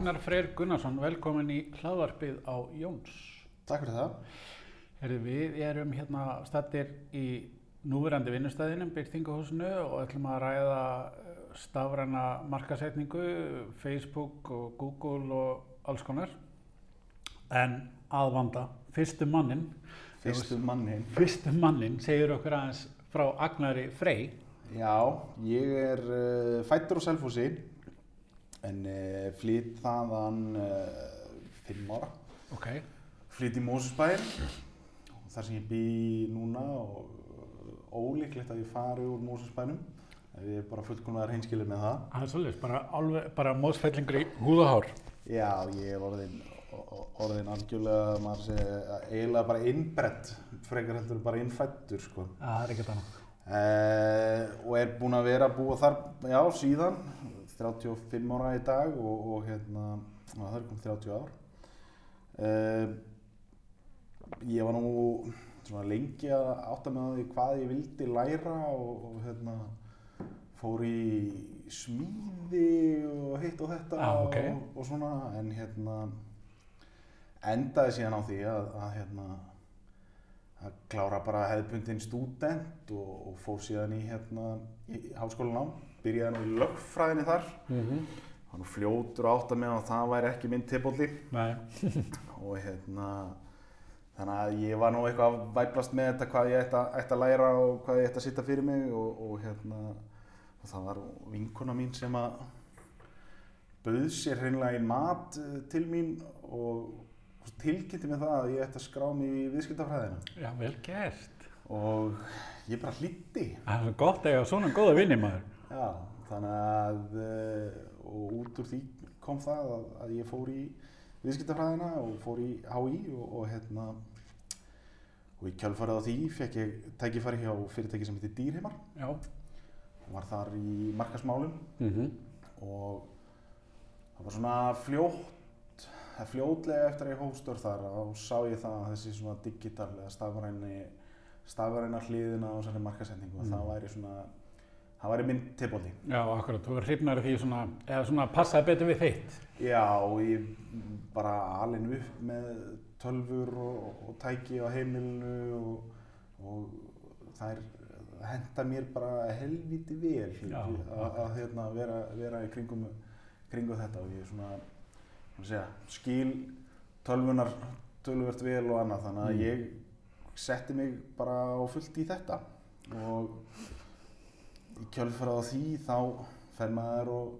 Agnar Freyr Gunnarsson, velkomin í hlaðvarpið á Jóns. Takk fyrir það. Herri, við erum hérna stattir í núverandi vinnustæðinum, byrtingahúsinu og ætlum að ræða eh, stafræna markasetningu, Facebook og Google og alls konar. En aðvanda, fyrstu mannin, Fyrstu mannin. fyrstu mannin segir okkur aðeins frá Agnari Frey. Já, ég er uh, fættur á Selfossi en uh, flytt þaðan uh, fimm ára. Ok, Flytt í Mósusbæir þar sem ég bý núna og ólíklegt að ég fari úr Mósusbænum. Við erum bara fullkomlega hreinskilir með það. það er svolítið, bara, bara mósfellingur í húð og hár. Já, ég er orðin, orðin algjörlega, maður segja, eiginlega bara innbrett, frekar heldur bara innfættur, sko. Það er ekkert annað. Uh, og er búinn að vera að búa þar, já, síðan, 35 ára í dag og, og hérna, það er komið 30 ár. Uh, ég var nú svona lengi að átta með því hvað ég vildi læra og, og hérna, fór í smíði og hitt og þetta Ah, ok. og, og svona, en hérna, endaði síðan á því að, að hérna, að klára bara hefðbundin stúdent og, og fór síðan í, hérna, í háskólanám, byrjaði nú í lögfræðinni þar Mm -hmm. nú fljótur átt að með að það væri ekki minn Nei, og hérna þannig að ég var nú eitthvað að væplast með þetta hvað ég ætti að, að læra og hvað ég ætti að sitta fyrir mig og, og hérna og það var vinkona mín sem að bauð sér hreinlega í mat eh, til mín og tilkynnti mér það að ég ætti að skrá mig í viðskiptafræðina já, vel gert. og ég bara hlýtti Það er svo gott að ég hafa svona góða vinni maður. Já, þannig að eh, og út úr því kom það að, að ég fór í viðskiptafræðina og fór í HÍ og, og hérna og í kjálfarið á því fekk ég tækifæri hjá fyrirtæki sem heitir Dýrheimar Já. og var þar í markasmálum Mm -hmm. og það var svona fljótt það fljótlega eftir að ég hóf störf þar og sá ég það að þessi svona digital eða stafræni stafræna hliðina á þessari markasendingu og Mm. það væri svona það væri minn tippolli Já, akkurat, þú er hrifnar af því svona, eða svona passaði betur við þitt. Já, ég bara alin upp með tölfur og, og tæki á heimilinu og, og það er henda mér bara helviti vel Já, að, hérna, vera, vera í kringum, kringum þetta. Og ég er svona, segja, skil tölvunar tölvert vel og annað. Þannig að Mm. ég setti mig bara á fullt í þetta. Og í kjölfarað á því þá fer maður og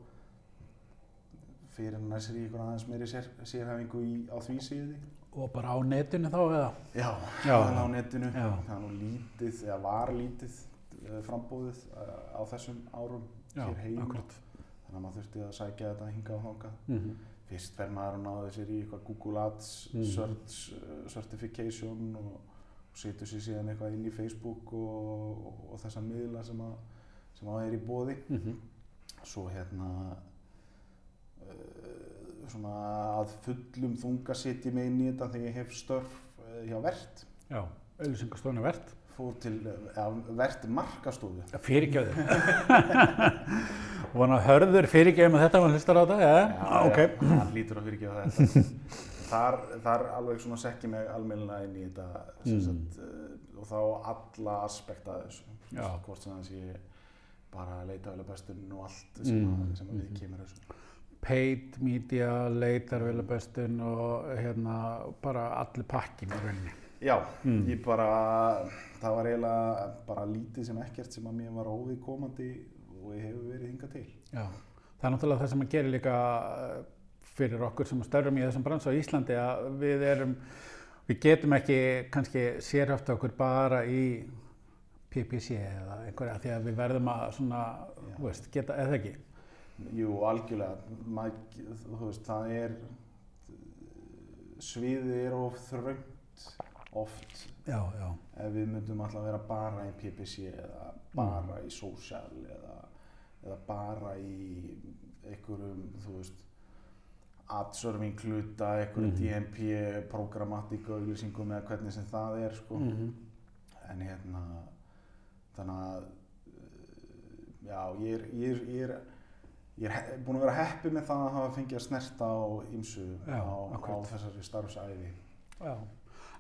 fyrir næsir í einhvern aðeins meiri sér, sérhæfingu í, á því síði. Og bara á netinu þá eða? Já, Já. á netinu. Já. Það er nú lítið, eða var lítið eh, frambúðið eh, á þessum árum Já, hér heima. akkurat. Þannig að maður þurfti að sækja þetta hinga og þangað. Mm -hmm. Fyrst fer maður að náðu sér í eitthvað Google Ads Mhm. search, eh, certification og, og setur sér síðan eitthvað inn í Facebook og, og, og þessa miðla sem að, sem að er í bóði. svo hérna uh, svona að fullum þunga setja mig inn í þetta þegar ég hef störf uh, hjá Vert Já, auðlýsingastofni verðt. fór til uh, Vert markastofu Fyrirgjöðu. Vona hörður fyrirgjöðu með þetta, maður hlustar á þetta, eða? Já, ok. já, hann lítur að fyrirgefa þetta þar, þar alveg svona sekki mig almennilega inn í þetta Mm. sagt, og þá alla aspekta þessu Já. hvort sem það sé bara að leita vel að bestun og allt sem, Mm, að, sem að við mhm. kemur þessu Paid media, leitar vel að bestun og hérna bara allir pakkin í rauninni. Já, Mm. ég bara, það var eiginlega bara lítið sem ekkert sem að mér var óviðkomandi og ég hefur verið hingað til. Já, það er náttúrulega það sem að gera líka eh, fyrir okkur sem störfum í þessum bransa á Íslandi að við erum, við getum ekki kannski sérhæft okkur bara í PPC eða einhverja því að við verðum að svona, þú veist, geta, eða ekki. Jú, algjörlega, Mæ, þú veist, það er, sviðið er of þröngt oft Já, já, ef við myndum alltaf vera bara í PPC eða bara í social eða, eða bara í einhverjum, þú veist, adserving hluta, einhverjum Mhm. DMP, programmatík og auglýsingum eða hvernig sem það er, sko. mm En hérna, þannig að, uh, já, ég er, ég er, ég er, ég er búinn að vera heppi með það að hafa fengið að snerta á ýmsu Já, á, á þessari starfsæði. Já.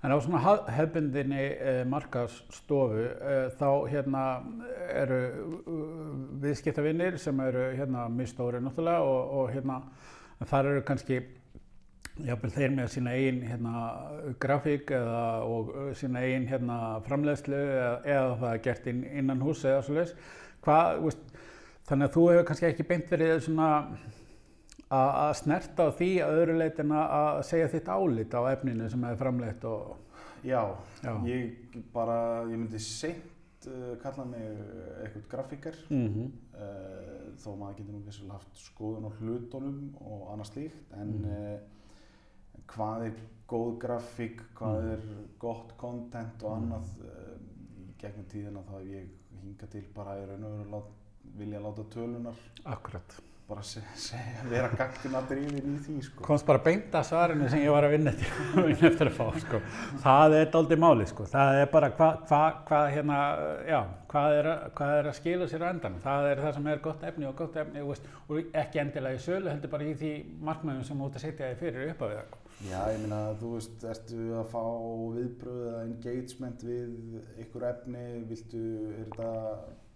En á svona hefbundinni eh, markastofu eh, þá hérna eru uh, viðskiptavinnir sem eru hérna mistóri náttúrulega og, og hérna þar eru kannski jafnvel þeir með sína eigin hérna grafík eða og sína eigin hérna framleiðslu eða, eða það er gert inn, innan hús eða svo leis. Hvað, þú veist, þannig að þú hefur kannski ekki beint verið svona að snerta á því að öðru leitin að segja þitt álit á efninu sem hefur framleitt og Já, Já. ég bara, ég myndi seint kalla mig eitthvað grafíkar mm -hmm. uh, þó maður getur nú vissulega haft skoðun á hlutunum og annað slíkt en Mhm. uh, hvað er góð grafík, hvað Mhm. er gott content og Mhm. annað uh, í gegnum tíðina þá hef ég hingað til bara í raun og veru lát, vilja láta tölunar Akkurat. bara se, segja, vera gagguna drifin í því sko. Komst bara beint að svarinu sem ég var að vinna eftir, að fá, sko. Það er daldið máli, sko. Það er bara hvað hva, hva, hérna, já, hvað er, að- hvað er að skila sér á endan. Það er það sem er gott efni og gott efni, veist, og ekki endilega í sölu, heldur bara í því markmæðum sem ert að setja þig fyrir upp á við. Já, ég meina, þú veist, ertu að fá viðbröð eða engagement við ykkur efni, viltu, er þetta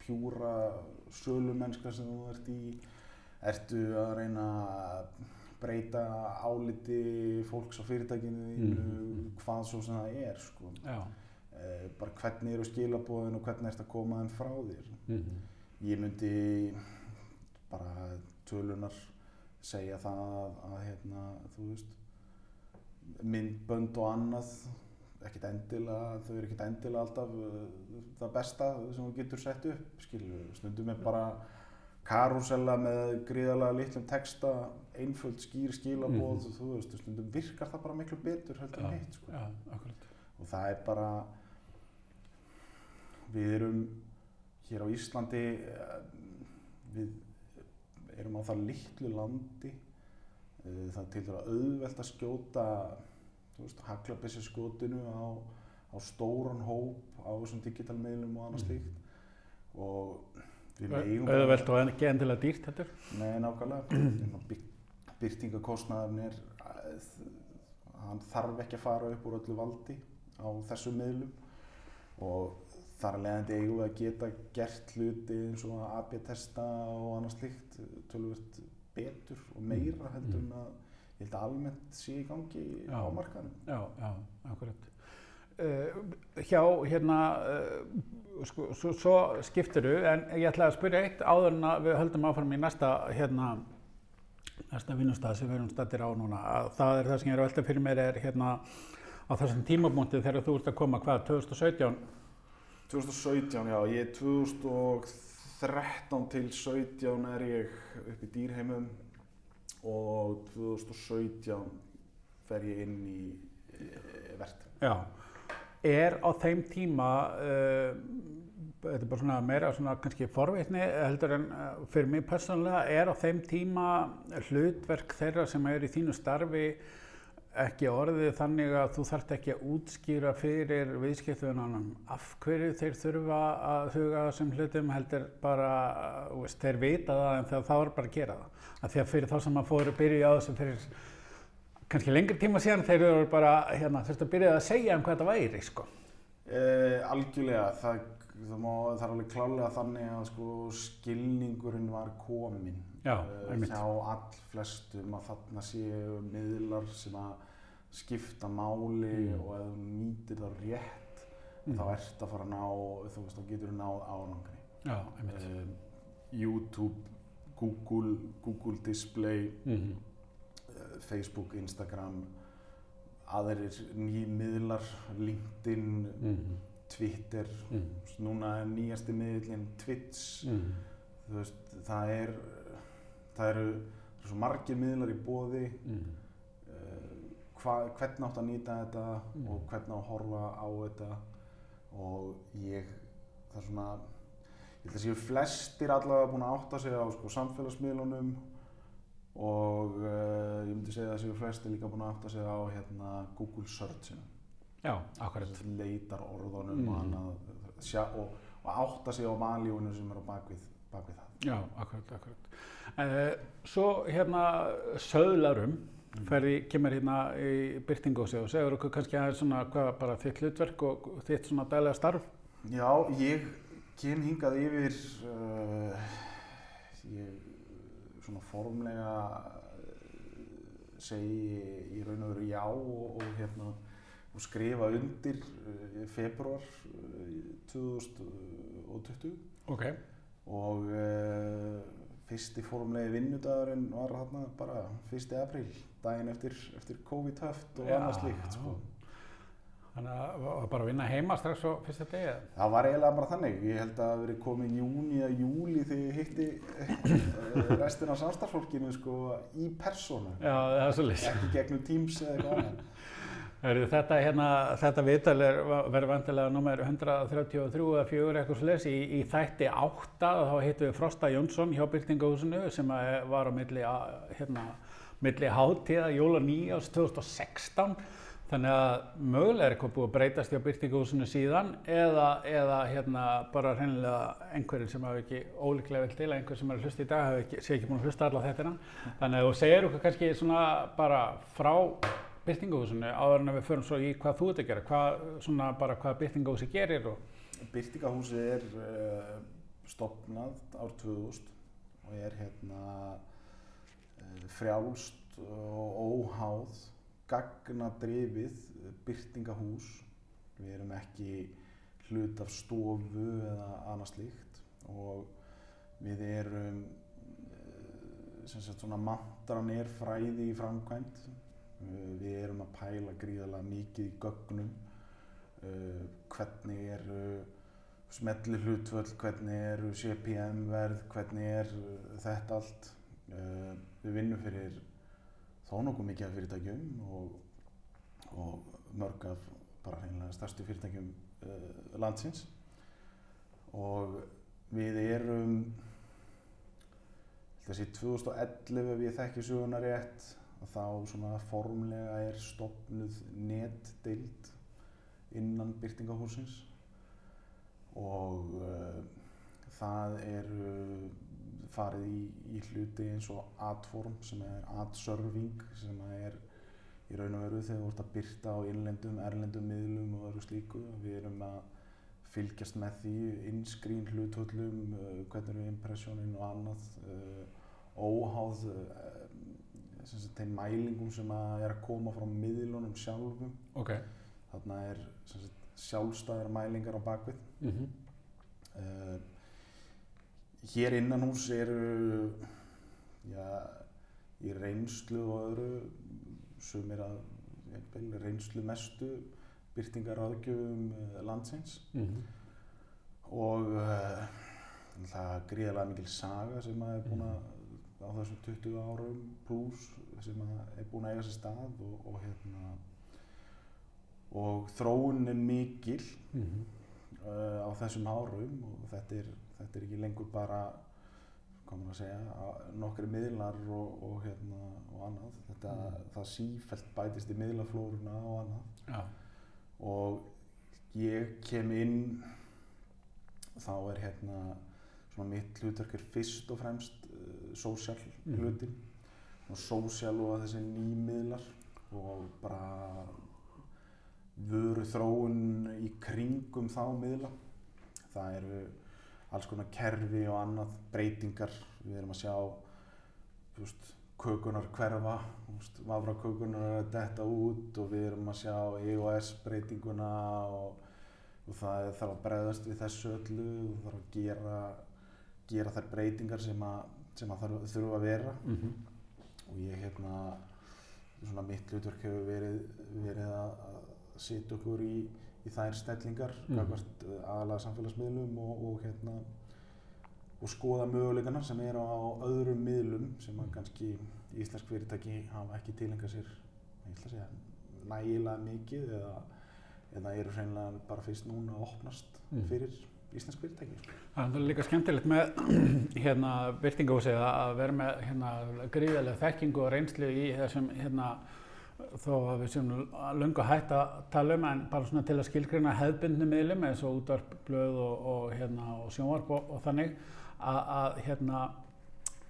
pjúra sölumennska sem þú ert í, ertu að reyna að breyta áliti fólks á fyrirtækinu þínu, Mhm. hvað svo sem það er, sko. Já. Eh, bara hvernig eru skilabóðin og hvernig ertu að koma þeim frá þér. Mm -hmm. Ég myndi bara tölunar segja það að, að hérna, þú veist, myndbönd og annað, ekkert endilega, þau eru ekkert endilega alltaf uh, það besta sem þú getur sett upp, skilur, stundum er bara karúsella með gríðarlega litlum texta, einföld skýr skilabóð, Mhm. þú veist, stundum virkar það bara miklu betur heldur en hitt, sko. Já, akkurat. og það er bara við erum hér á Íslandi eh, við erum á það litlu landi eh, það er til dæra auðvelt að skjóta þú veist, haglabissi skotinu á, á stóran hóp á þessum digitalmiðlum og annað Mhm. slíkt og við megum Auðvelt og ekki endilega dýrt, heldur. Nei, nákvæmlega. Byr- Birtingakostnaðurinn er, að- hann þarf ekki að fara upp úr öllu valdi á þessum miðlum og þar að leiðandi eigum við að geta gert hluti eins og að AB-testa og annað slíkt tölvöld betur og meira heldur en að ég held að almennt sé í gangi Já. á markaðnum. Já, já, akkurat. Uh, hjá hérna, uh, sko, svo, svo skiptiru, en ég ætla að spyrja eitt áður en að við höldum áfram í næsta, hérna, næsta vinnustað sem við erum stættir á núna. Að það er það sem ég er að velta fyrir mér er hérna á þessum tímabúndi þegar þú ert að koma, hvað, 2017? 2017, já, ég er 2013 til 17 er ég upp í dýrheimum og 2017 fer ég inn í e, vert. Já. Er á þeim tíma, uh, þetta er bara svona meira svona kannski forveitni heldur en uh, fyrir mig persónulega, er á þeim tíma hlutverk þeirra sem er í þínu starfi ekki orðið þannig að þú þarft ekki að útskýra fyrir viðskiptunum af hverju þeir þurfa að huga að þessum hlutum heldur bara, veist, þeir vita það en það er bara að gera það. Af því að fyrir þá sem að fóru byrja á þessu fyrir kannski lengri tíma síðan þeir eru bara, hérna, þurftu að byrja að segja um hvað þetta væri, sko. Eh, algjörlega, það, það, má, það er alveg klálega þannig að sko, skilningurinn var kominn Já, einmitt. hjá all flestum að þarna séu miðlar sem að skipta máli Mm. og ef þú nýtir það rétt Mm. þá ert að fara að ná, þú veist, þá getur þú náð árangri. Já, einmitt. Um, YouTube, Google, Google Display, Mm eh, Facebook, Instagram, aðrir nýmiðlar, LinkedIn, -hmm. Twitter, Mm núna er nýjasti miðlinn Twitch, -hmm. þú veist, það er, það eru, svo margir miðlar í bóði, Mm hva, hvernig átt að nýta þetta Mm. og hvernig á að horfa á þetta og ég, það er svona, ég held að séu flestir allavega búin að átta sig á sko, samfélagsmiðlunum og uh, ég myndi segja að séu flestir líka búin að átta sig á hérna, Google Searchinu. Já, akkurat. leitar orðunum Mm. og annað sjá, og, og átta sig á valjúinu sem er á bakvið, bakvið það. Já, akkurat, akkurat. Uh, svo hérna söðlarum ferði, kemur hérna í byrtingu og segur okkur kannski aðeins svona hvað bara þitt hlutverk og þitt svona daglega starf. Já, ég kem hingað yfir, uh, ég svona formlega uh, segi í raun og veru já og, og, hérna, og skrifa undir februar uh, 2020 Ok. og uh, fyrsti formlegi vinnudagurinn var hérna bara 1. apríl, daginn eftir, eftir COVID-höft og annað slíkt sko. Þannig að var bara að vinna heima strax á fyrsta degi. Það var eiginlega bara þannig. Ég held að það hafi verið komið júni eða júli þegar ég hitti eh, restina af samstarfsfólkinu sko, í persónu. Já, það er svolítið. Ekki gegnum Teams eða eitthvað annað. Þetta, hérna, þetta viðtal er, verður vantilega nummer 133 eða 4 eitthvað slis í, í þætti 8 þá hittum við Frosta Jónsson hjá Byltingahúsinu sem að var á milli, hérna, milli hátíða jóla 9 ás 2016 þannig að mögulega er eitthvað búið að breytast hjá Byltingahúsinu síðan eða, eða hérna, bara hreinlega einhverjir sem hafa ekki ólíklega vel til að einhver sem er að hlusta í dag hafi ekki, sé ekki búin að hlusta alla þettina þannig að þú segir okkur kannski svona bara frá byrtingahúsinu áður en við förum svo í hvað þú ert að gera, hvað, svona bara hvað byrtingahúsi gerir og Byrtingahúsið er uh, stopnað ár 2000 og er hérna uh, frjálst og óháð gagnadrifið byrtingahús. Við erum ekki hlut af stofu eða annað slíkt og við erum uh, sem sagt svona mantran er fræði í framkvæmt. Uh, við erum að pæla gríðarlega mikið í gögnum uh, hvernig eru smelli hlutvöll, hvernig eru CPM verð, hvernig er uh, þetta allt. Við vinnum fyrir þó nokkuð mikið af fyrirtækjum og, og mörg af bara hreinlega stærstu fyrirtækjum landsins og við erum þessi 2011 ef ég þekki söguna rétt að þá svona formlega er stopnuð netdeild innan byrtingahúsins og uh, það er uh, farið í, í hluti eins og adform sem er adserving sem er í raun og veru þegar þú ert að byrta á innlendum, erlendum miðlum og öðru slíku. Við erum að fylgjast með því, innskrín hlutvöllum, uh, hvernig eru impressjónin og annað, óháð sem þeim mælingum sem að er að koma frá miðlunum sjálfum. ok, Þarna er sem sagt, sjálfstæðar mælingar á bakvið. mm Uh, hér innan hús eru já, í reynslu og öðru sumir að jafnvel, reynslu mestu byrtingaráðgjöfum uh, landsins. Og uh, það er gríðarlega mikil saga sem að er búin að á þessum 20 árum pluss sem er búin að eiga sér stað og, og hérna og þróun er mikil uh, á þessum árum og þetta er, þetta er ekki lengur bara maður að segja, nokkri miðlar og, og, hérna, og annað. Þetta, Það sífælt bætist í miðlaflóruna og annað. Já, og ég kem inn þá er hérna svona mitt hlutverk er fyrst og fremst uh, social Mhm. hlutin og social og þessi nýmiðlar og bara vöru þróun í kringum þá miðla. Það eru alls konar kerfi og annað breytingar. Við erum að sjá veist, kökunar hverfa þú veist, vafra kökunar er að detta út og við erum að sjá EOS breytinguna og, og það þarf að bregðast við þessu öllu og þarf að gera, gera þær breytingar sem að, sem að þarf, þurfa að vera mm og ég hérna svona mitt hlutverk hefur verið, verið að, að setja okkur í, í þær stellingar Mhm. gagvart uh, aðalega samfélagsmiðlum og, og hérna og skoða möguleikana sem eru á öðrum miðlum sem að kannski íslensk fyrirtæki hafa ekki tilengað sér segja nægilega mikið eða, eða eru hreinlega bara fyrst núna að opnast Mhm. fyrir íslensk fyrirtæki. Það er líka skemmtilegt með hérna byrtingahúsið að vera með hérna gríðarlega þekkingu og reynslu í þessum hérna þó að við séum lungu hægt að tala um en bara svona til að skilgrina hefðbundni miðlum eins og útvarp, blöð og, og hérna og sjónvarp og, og þannig að, að hérna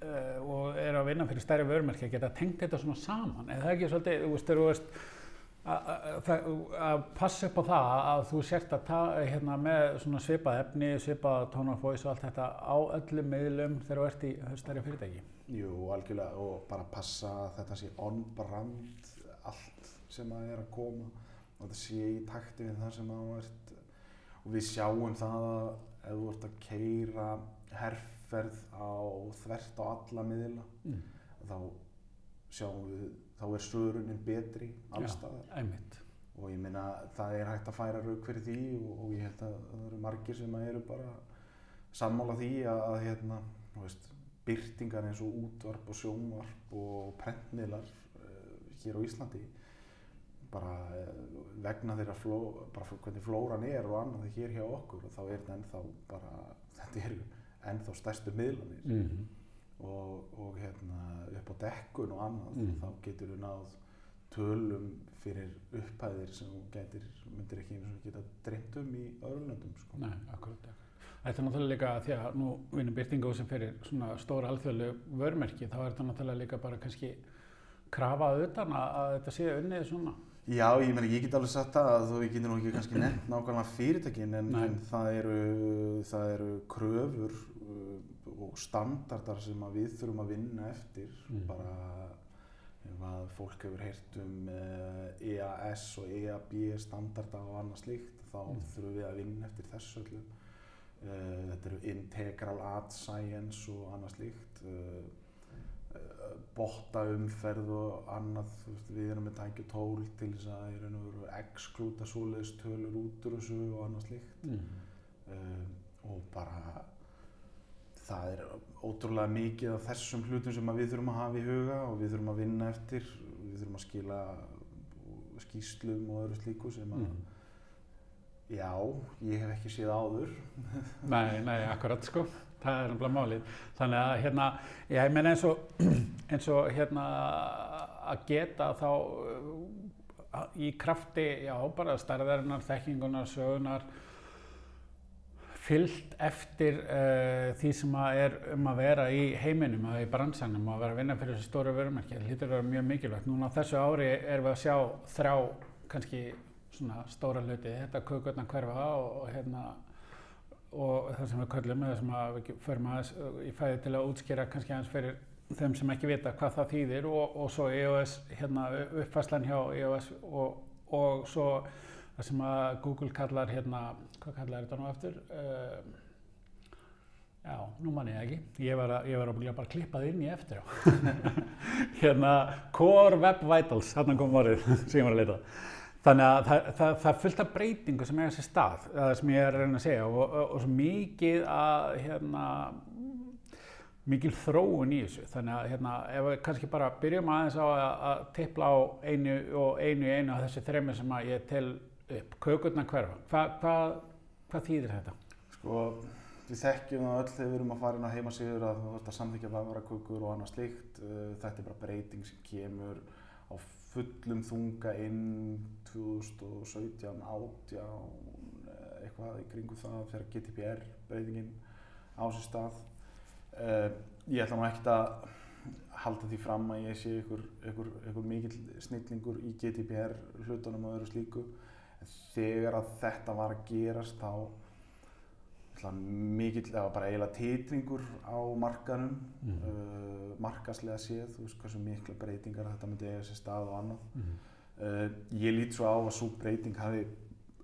uh, og er að vinna fyrir stærri vörumerki að geta tengt þetta svona saman eða það er ekki svolítið, þú veist, þú veist að- passa upp á það að þú sért að ta, hérna, með svona svipað efni, svipað tone of voice og allt þetta á öllum miðlum þegar þú ert í stærri fyrirtæki. Jú, algjörlega og bara passa að þetta sé on-brand allt sem að er að koma og þetta sé í takti við það sem að þú ert og við sjáum það að ef þú ert að keira herrferð á þvert á alla miðla Mm. þá sjáum við, þá er sörunin betri allstaðar Einmitt. og ég meina það er hægt að færa rauk fyrir því og, og ég held að það eru margir sem eru bara sammála því að, að hérna, þú veist, byrtingar eins og útvarp og sjónvarp og prentmiðlar uh, hér á Íslandi bara uh, vegna þeirra fló, bara hvernig flóran er og annað hér hjá okkur og þá er þetta ennþá bara, þetta eru ennþá stærstu miðlanir Mm og, og hérna upp á dekkun og annað Mm. þá getur við náð tölum fyrir upphæðir sem þú getur, myndir ekki einu svona geta dreymt um í öðrum löndum sko. Nei, akkurat, akkurat. Þetta er náttúrulega líka því að nú vinnur byrtingu sem fyrir svona stóra alþjóðlegu vörmerki, þá er þetta náttúrulega líka bara kannski krafað utan að, þetta sé unnið svona. Já, ég meina ég get alveg sagt það að ég geti nú ekki kannski nefnt nákvæmlega fyrirtækin en, en það, eru, það eru kröfur uh, og standardar sem við þurfum að vinna eftir Mm. bara ef að fólk hefur heyrt um uh, EAS og EAB standarda og annað slíkt þá Mm. þurfum við að vinna eftir þessu öllu uh, þetta eru integral ad science og annað slíkt uh, uh, botta umferð og annað veist, við erum með tækju tól til þess að exklúta svoleiðis tölur út úr þessu og annað slíkt Mm. um, og bara það er ótrúlega mikið af þessum hlutum sem við þurfum að hafa í huga og við þurfum að vinna eftir við þurfum að skila skýslum og öðru slíku sem að Mm. já, ég hef ekki séð áður Nei, nei, akkurat sko, það er náttúrulega málið. Þannig að hérna, ég meina eins og, eins og hérna að geta þá uh, í krafti, já, bara stærðarinnar, þekkingunar, sögunar, fyllt eftir uh, því sem að er um að vera í heiminum eða í bransanum og að vera að vinna fyrir þessu stóru vörumerki. Það hlýtur að vera mjög mikilvægt. Núna á þessu ári erum við að sjá þrjá kannski svona stóra hluti, þetta kökurna hverfa og, og hérna og það sem við köllum eða sem að við förum aðeins uh, í fæði til að útskýra kannski aðeins fyrir þeim sem ekki vita hvað það þýðir og, og svo EOS, hérna uppfæslan hjá EOS og, og svo það sem að Google kallar hérna, hvað kallar þetta nú aftur? Uh, já, nú man ég ekki. Ég var að bara klippað inn í eftir hérna Core Web Vitals, þarna kom orðið sem ég var að leita. Þannig að það, það, það fullt af breytingu sem er þessi stað, það sem ég er að reyna að segja og, og, og svo mikið að hérna, mikil þróun í þessu. Þannig að hérna, ef við kannski bara byrjum aðeins á að, að tippla á einu og einu í einu af þessi þremi sem að ég tel upp, kökurna hverfa. Hva, hvað, hvað þýðir þetta? sko, við þekkjum það öll þegar við erum að fara inn á heimasíður að þú ert að samþykja vafrakökur og annað slíkt Uh, þetta er bara breyting sem kemur á fullum þunga inn 2017, 18 eh, eitthvað í kringu það þegar GDPR breytingin á sér stað uh, ég ætla nú ekkert að halda því fram að ég sé ykkur mikill snillingur í GDPR hlutunum og öðru slíku þegar að þetta var að gerast þá ætla, mikill, eða bara eiginlega titringur á markanum Mhm. uh, markaslega séð, þú veist hversu mikla breytingar þetta myndi eiga sér stað og annað Mm. uh, ég lít svo á að svo breyting hafi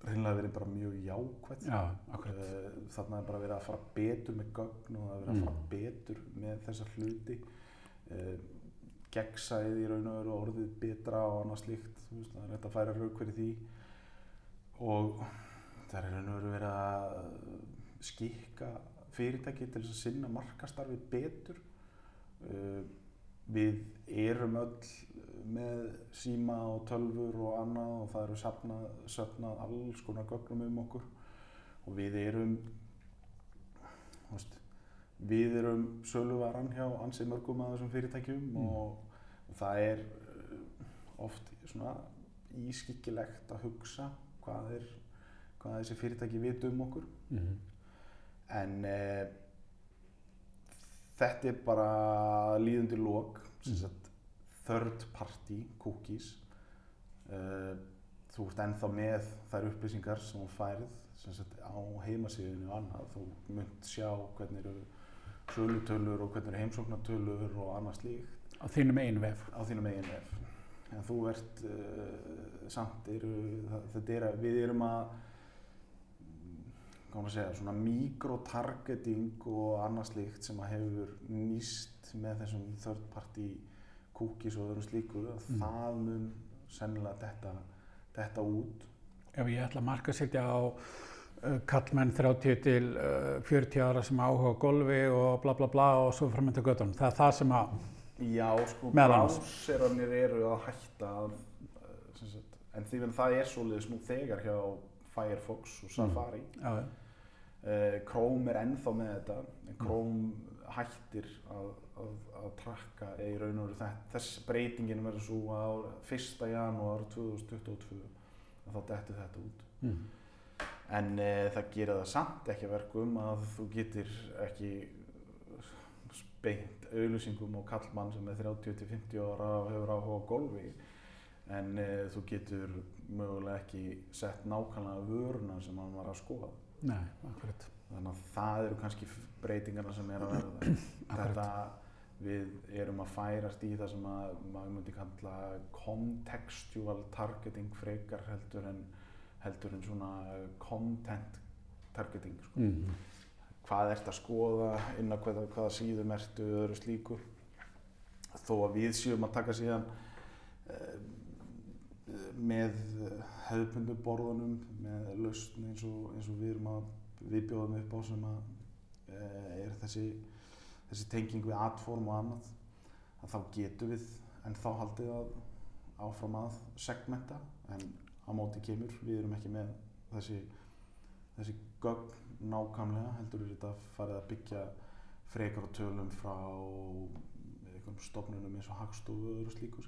reynilega verið bara mjög jákvæð Já, uh, þarna er bara verið að fara betur með gögn og það er verið að fara Mm. betur með þessa hluti uh, gegnsæði í raun og veru orðið betra og annað slíkt það er hægt að færa rauk fyrir því og það er raun og veru verið að skikka fyrirtæki til þess að sinna markastarfi betur uh, við erum öll með síma og tölfur og annað og það eru safnað, söfnað alls konar gögnum um okkur og við erum veist, við erum söluvaran hjá ansið mörgum af þessum fyrirtækjum Mm. og, og það er uh, oft svona ískikkilegt að hugsa hvað er hvað þessi fyrirtæki vita um okkur Mm. en uh, þetta er bara líðundi lók, sem sagt third party cookies. Uh, þú ert ennþá með þær upplýsingar sem þú færið sem sagt á heimasíðinu og annað. Þú munt sjá hvernig eru sölutölur og hvernig eru heimsóknartölur og annað slíkt Á þínum einu vef. á þínum eigin vef. En þú ert uh, samt, eru, það, er við erum að, maður að segja, svona mikrotargeting og annað slíkt sem að hefur nýst með þessum third party cookies og öðru slíku, Mm. það mun sennilega detta, detta út. Ef ég ætla að markasetja á uh, kallmenn 30 til uh, 40 ára sem áhuga golfi og bla bla bla og svo framönda göttunum. Það er það sem að, Já, sko, browserarnir eru að hætta sem sagt, en því að það er svoleiðis nú þegar hjá Firefox og Safari. já, Uh, Chrome er ennþá með þetta, en Chrome hættir að, að, að trakka í raun og veru. Þess breytingin verður svo á 1. janúar 2022 að þá detti þetta út. mm. En uh, það gerir það samt ekki verkum að þú getur ekki beint auðlýsingum á kallmann sem er 30-50 ára og hefur áhuga á golfi en uh, þú getur mögulega ekki sett nákvæmlega vöruna sem hann var að skoða. nei, akkurat. Þannig að það eru kannski breytingarna sem er að verða. Þetta við erum að færast í það sem að maður myndi kalla contextual targeting frekar heldur en, heldur en svona content targeting. Sko. Mm. Hvað ert að skoða, inn á hvaða, hvaða síðum ertu og öðru slíku. Þó að við séum að taka síðan eh, með hefðbundu borðunum, með lausn eins og, eins og við erum að við bjóðum upp á sem að uh, er þessi, þessi tenging við atform og annað að þá getum við en þá haldið að áfram að segmenta en á móti kemur, við erum ekki með þessi, þessi gögn nákvæmlega, heldur við þetta farið að byggja frekar og tölum frá einhverjum stofnunum eins og Hagstofu og slíku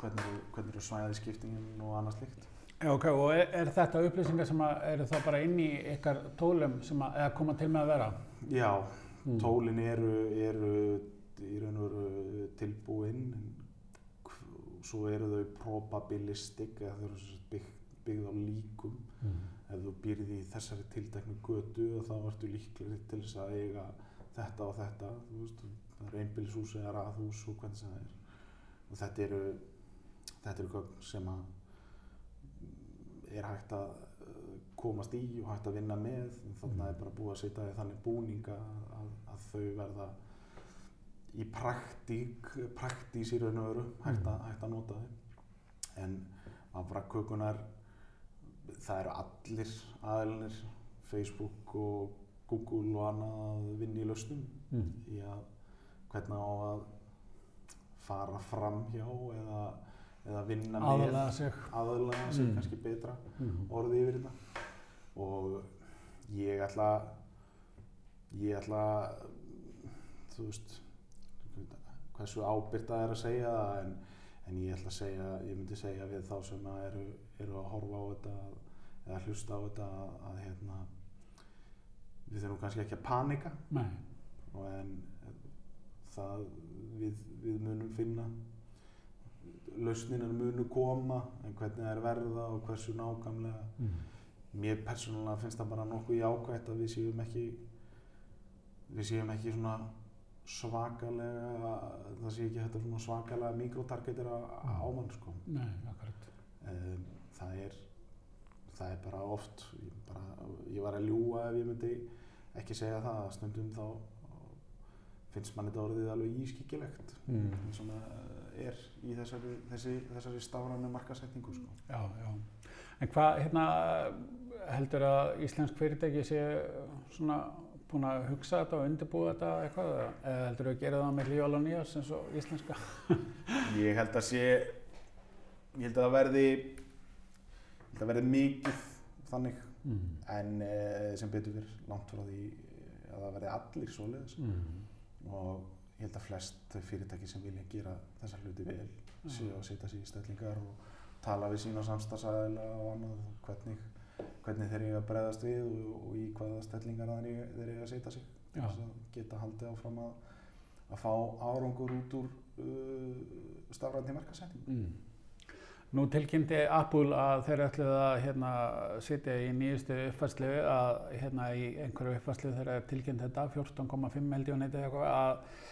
hvernig eru, hvernig eru svæðiskiptingin og annað slíkt Já, ok, og er, er þetta upplýsingar sem að eru þá bara inn í ykkar tólum sem að, eða koma til með að vera? Já, Mm. tólin eru, eru í raun og veru tilbúin en hv- svo eru þau probabilistic eða þau eru bygg, byggð á líkum Mm. Ef þú býrð í þessari tilteknu götu og þá ertu líklegri til þess að eiga þetta og þetta þú veist, það er einbýlishús eða raðhús og hvernig sem það er. Og þetta eru þetta eru gögn sem að er hægt að uh, komast í og hægt að vinna með. En þannig er bara búið að setja í þannig búninga að, að þau verða í praktík praktís í raun og veru hægt að, hægt að nota þau. En að bara kökunar það eru allir aðelinir Facebook og Google og annað að vinna í lausnum Mm. í að hvernig á að fara fram hjá eða, eða vinna með Aðalega sig. aðalega sig Mm. kannski betra Mm. orðið yfir þetta og ég ætla ég ætla þú veist hversu ábyrgt það er að segja en, en ég ætla að segja ég myndi segja við þá sem að eru, eru að horfa á þetta eða hlusta á þetta að, að hérna við þurfum kannski ekki að panika Nei. og en það við, við munum finna lausninar munu koma en hvernig það er verða og hversu nákvæmlega Mm. mér persónulega finnst það bara nokkuð jákvægt að við séum ekki við séum ekki svona svakalega það sé ekki þetta svona svakalega mikrotargetir á mann sko Nei, akkurat. um, það er það er bara oft ég, bara, ég var að ljúga ef ég myndi ekki segja það að stundum þá finnst mann þetta orðið alveg ískikilegt Mm. eins og það er í þessari, þessi, þessari stafrænu markasetningu sko. Já, já. En hvað, hérna, heldur að íslensk fyrirtæki sé svona búin að hugsa þetta og undirbúa þetta eitthvað eða heldur að gera það með lífál og nýjars eins og íslenska? Ég held að sé ég held að það verði að verði mikið þannig Mm. en uh, sem betur fyrir langt frá því eh, að það verði allir svoleiðis Mm. og ég held að flest fyrirtæki sem vilja gera þessa hluti vel séu að setja sig í stellingar og tala við sína samstagsæðila og annað hvernig, hvernig þeir eiga að bregðast við og, og í hvaða stellingar þeir eiga að setja sig til þess að geta haldið áfram að, að fá árangur út úr uh, stafrændi markasetningu. Mm. Nú tilkynnti Apple að þeir ætluð að hérna, sitja í nýjustu uppfærslu að hérna í einhverju uppfærslu eru tilkynnt þetta 14,5 miljónið eða eitthvað að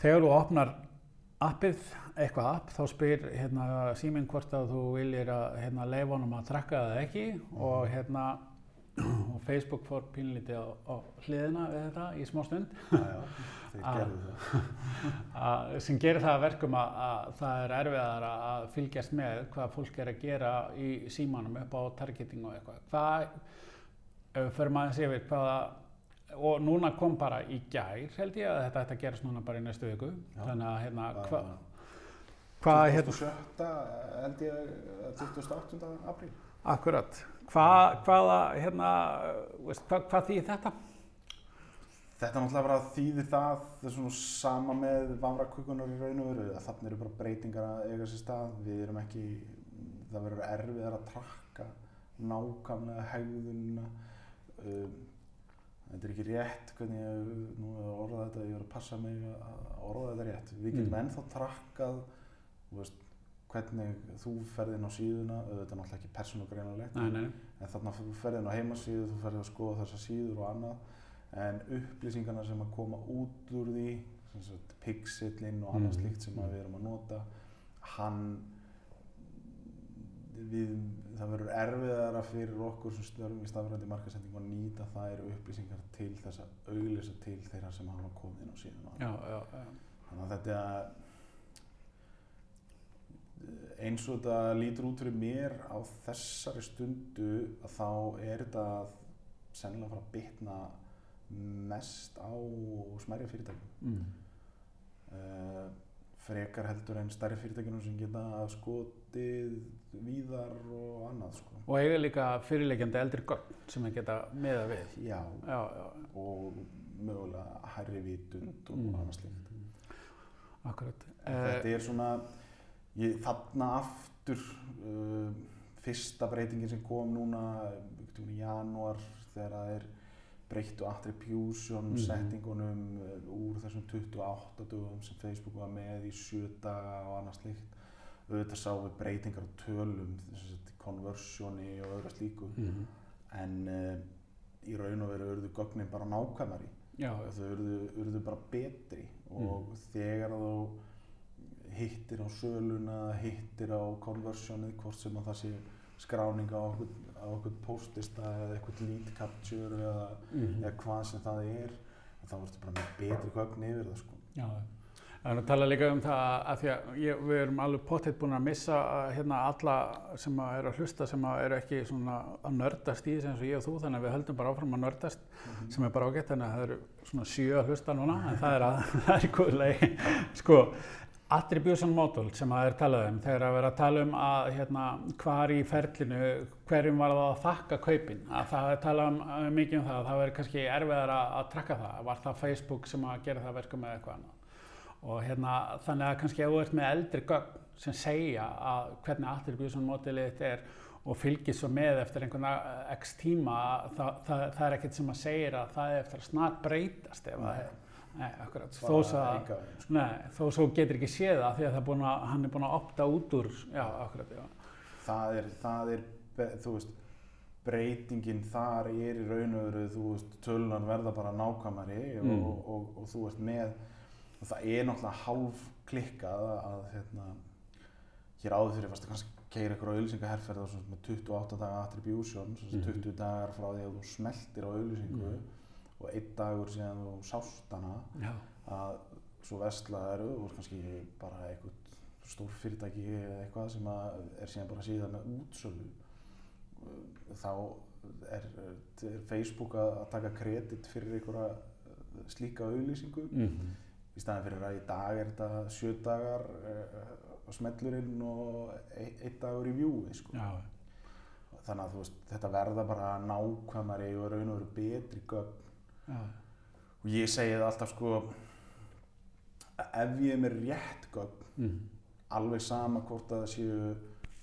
þegar þú opnar appið, eitthvað app, þá spyr hérna, síminn hvort að þú viljir að hérna, leifa honum að trakka það ekki og hérna og Facebook fór pínlítið á, á hliðina við þetta í smá stund Sem gerir það að verkum að, að það er erfiðar að fylgjast með hvað fólk er að gera í símanum upp á targeting og eitthvað. Hvað, ef við förum aðeins yfir hvaða, og núna kom bara í gær held ég að þetta ætti að gerast núna bara í næstu viku. Já. Þannig að hérna, Bara hva, hvað, hérna, 27. held ég, eh, 28. apríl. akkurat, hvað, hvaða, hérna, veist, hvað, hvað þýðir þetta? Þetta er náttúrulega bara þýðir það, það er svona sama með vafrakökunar í raun og veru, að þannig eru bara breytingar að eiga sér stað, við erum ekki, það verður erfiðar að trakka nákvæmlega hegðunina, um, þetta er ekki rétt hvernig ég, nú er að orða þetta, ég er að passa mig að orða þetta rétt, við getum Mm. ennþá trakkað, veist, hvernig þú ferð inn á síðuna, auðvitað náttúrulega ekki nei, en þarna þú ferð inn á heimasíðu, þú ferð að skoða þessa síður og annað en upplýsingarna sem að koma út úr því pixelinn og annað Mhm. slíkt sem við erum að nota hann við, það verður erfiðara fyrir okkur sem störfum í stafrændi markasendingu að nýta þær upplýsingar til þess að auglýsa til þeirra sem hafa komið inn á síðuna já, já, já. þannig að þetta eins og þetta lítur út fyrir mér á þessari stundu að þá er þetta sennilega að fara að bitna mest á smærri fyrirtækjum Mm. uh, frekar heldur en stærri fyrirtækjunum sem geta skotið víðar og annað sko. Og eiga líka fyrirleikjandi eldri gögn sem við geta meða við. já, Já, já, og mögulega hærri vitund og Mm. annað slíkt akkurat. En Þetta er svona, ég, þarna aftur, uh, fyrsta breytingin sem kom núna í janúar þegar það er breyttu attribution Mhm. settingunum uh, úr þessum 28 dögum sem Facebook var með í 7 daga og annað slíkt. Auðvitað sáum við breytingar á tölum, conversioni og öðru slíku, Mm. en uh, í raun og veru urðu gögnin bara nákvæmari þau urðu bara betri og þegar þú hittir á söluna, hittir á conversionið, hvort sem að það sé skráning á okkur, á okkur postista eða eitthvað lead capture eða, mm. eða hvað sem það er þá ertu bara með betri gögn yfir það sko. já. Nú að tala líka um það að því að ég, við erum alveg pottitt búin að missa hérna alla sem að eru að hlusta sem að eru ekki svona að nördast í þessu eins og ég og þú þannig að við höldum bara áfram að nördast sem er bara ágætt þannig að það eru svona sjö að hlusta núna en það er að það er góðlegi sko attribution model sem að er talað um þegar að vera að tala um að hérna hvar í ferlinu hverjum var það að þakka kaupin? Að það er talað um, uh, mikið um það að það veri kannski erfiðar að, að trakka það. Var það Facebook sem að gera það verkum eða eitthvað annað? Og hérna þannig að kannski ef þú ert með eldri gögn sem segja að hvernig attribution modelið þitt er og fylgir svo með eftir einhvern uh, x tíma það, það, það er ekkert sem að segja að það er eftir að snart breytast ef það er Nei, akkurat, þó svo sko. nei, þó svo getur ekki séð það því að það er búin að, hann er búin að opta út úr, já, akkurat, já. það er, það er þú veist breytingin þar er í raun og veru þú veist tölunar verða bara nákvæmari og, Mm. og, og, og þú ert með og það er náttúrulega hálf klikkað að, hérna, hér áður fyrir fast að kannski keira ykkur á auðlýsingaherferð og svona með 28 daga attribution, svona Mhm. 20 dagar frá því að þú smeltir á auðlýsingu Mhm. Og einn dagur síðan þú sást hana Já, að svo vestlað eru og kannski bara eitthvað stór fyrirtæki eða eitthvað sem er síðan bara síðan með útsölu. Þá er, er Facebook að, taka kredit fyrir einhverja slíka auðlýsingu mm í staðin fyrir að í dag er þetta sjö dagar uh, smellurinn og ein, einn dagur í vjúi sko. þannig að veist, þetta verða bara nákvæmari og raun og veru betri gögn já, og ég segi það alltaf sko ef ég er með rétt gögn mm. alveg sama hvort að það séu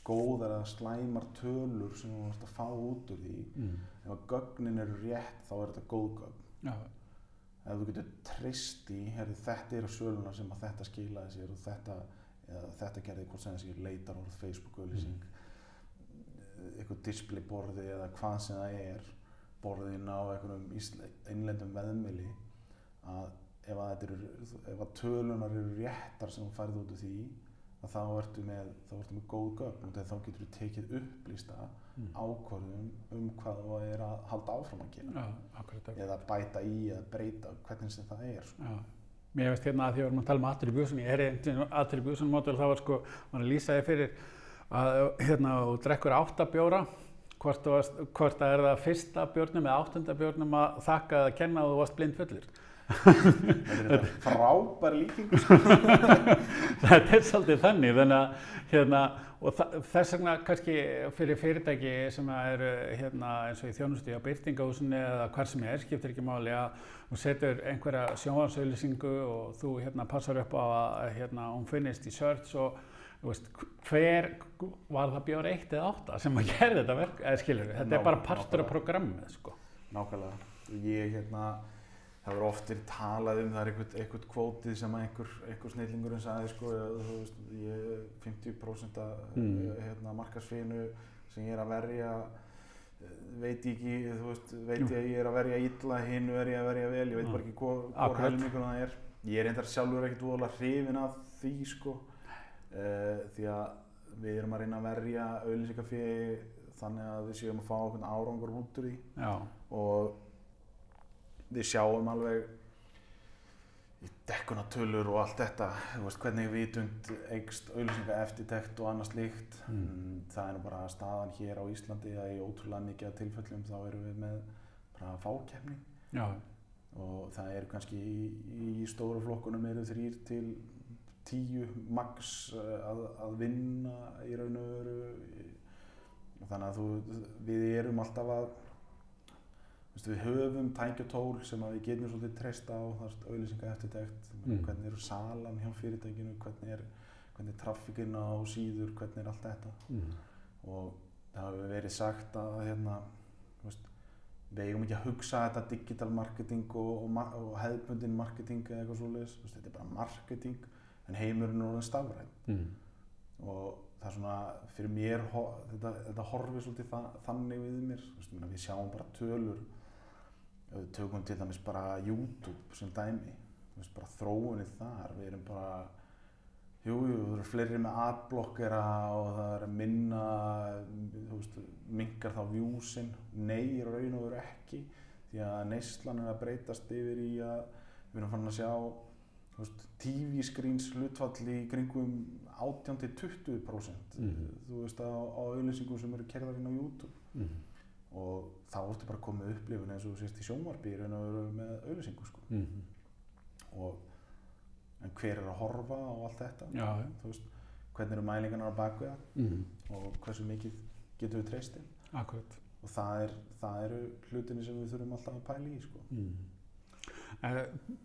góðar eða slæmar tölur sem þú vart að fá út úr því mm. ef að gögnin eru rétt þá er þetta góð gögn. Já, ef þú getur treyst í, herri, þetta eru söluna sem að þetta skilaði sér og þetta, eða, þetta gerði hvort sem þessi leitarorð, Facebook-auðlýsing, eitthvað displayborði eða hvað sem það er, borðin á einhverjum innlendum veðmili, að ef að, eru, ef að tölunar eru réttar sem þú færði út úr því, að þá ertu með, þá ertu með góð gögn og þá getur þú tekið upplýsta Mm. ákvörðum um hvað þú er að halda áfram að gera akkurat. eða bæta í eða breyta hvernig sem það er sko. Já. Mér veist hérna að því að við erum að tala um attribution, ég er einhvern attribution model, það var sko, maður lýsaði fyrir að hérna þú drekkur átta bjóra, hvort, varst, hvort það er það fyrsta bjórnum eða áttunda bjórnum að þakka að kenna að þú varst blind fullir. þetta er frábær líking þetta er svolítið þannig, þannig að hérna, og þess vegna kannski fyrir fyrirtæki sem eru hérna, eins og í þjónustu á byrtingahúsinu eða hvar sem er, skiptir ekki máli að þú setur einhverja sjónvarsauðlýsingu og þú hérna, passar upp á að hérna, hún finnist í search og veist, hver var það bjór eitt eða átta sem að gera þetta verk, eða skilur við, þetta Ná- er bara partur af programmið, sko. nákvæmlega ég hérna það verður oft verið talað um það er eitthvað, eitthvað kvótið sem að einhver, einhver snillingurinn sagði sko, veist, ég er 50% af Mm. hérna, markasfínu sem ég er að verja eh, veit ég ekki, þú veist, veit ég að ég er að verja illa, hinu er ég að verja vel, ég veit Mm. bara ekki Akkurat. helmingur það er. Ég er reyndar sjálfur ekkert voðalega hrifin af því, sko, uh, því að við erum að reyna að verja auðlýsingafíði þannig að við séum að fá okkur árangur út úr því Já, og við sjáum alveg í dekkunatölur og allt þetta, veist, hvernig vitund eikst auðlýsinga eftirtekt og annað slíkt. Mm. Mm, Það er nú bara staðan hér á Íslandi að í ótrúlega mikið tilfellum þá erum við með bara fákefni já, og það eru kannski í, í stóru flokkunum eru þrýr til tíu max eh, að, að vinna í raun og veru þannig að þú, við erum alltaf að við höfum tækjatól sem við getum svolítið treysta á auðlýsinga eftirtekt, Mm. hvernig eru salan hjá fyrirtækinu, hvernig er, hvernig er traffíkinn á síður, hvernig er allt þetta mm. og það hefur verið sagt að hérna, veist, við eigum ekki að hugsa þetta digital marketing og, og, og hefðbundin marketing eða eitthvað veist, þetta er bara marketing en heimurinn er orðin stafræn Mm. og það er svona fyrir mér, þetta, þetta horfir svolítið þa þannig við mér, ég meina, við sjáum bara tölur. Við tökum til dæmis bara YouTube sem dæmi, veist, bara þróunni þar, við erum bara Jú, jú, það eru fleiri með adblockera og það er minna, þú veist, minkar þá vjúsin. Nei, í raun og veru ekki, því að neyslan er að breytast yfir í að við erum fann að sjá, TV-screens hlutfall í kringum 18-20%, Mhm. þú veist, á, á auðlýsingum sem eru kerðar inn á YouTube. Mm. Og þá ertu bara komið upplifun eins og þú sést í sjónvarpi í raun og veru með auðlýsingu, sko. Mm. Og, en hver er að horfa á allt þetta? Já, veist, hvernig eru mælingarnar á baku það mm. og hversu mikið getum við treyst inn akkurat. og það, er, það eru hlutinni sem við þurfum alltaf að pæla í sko. Uh,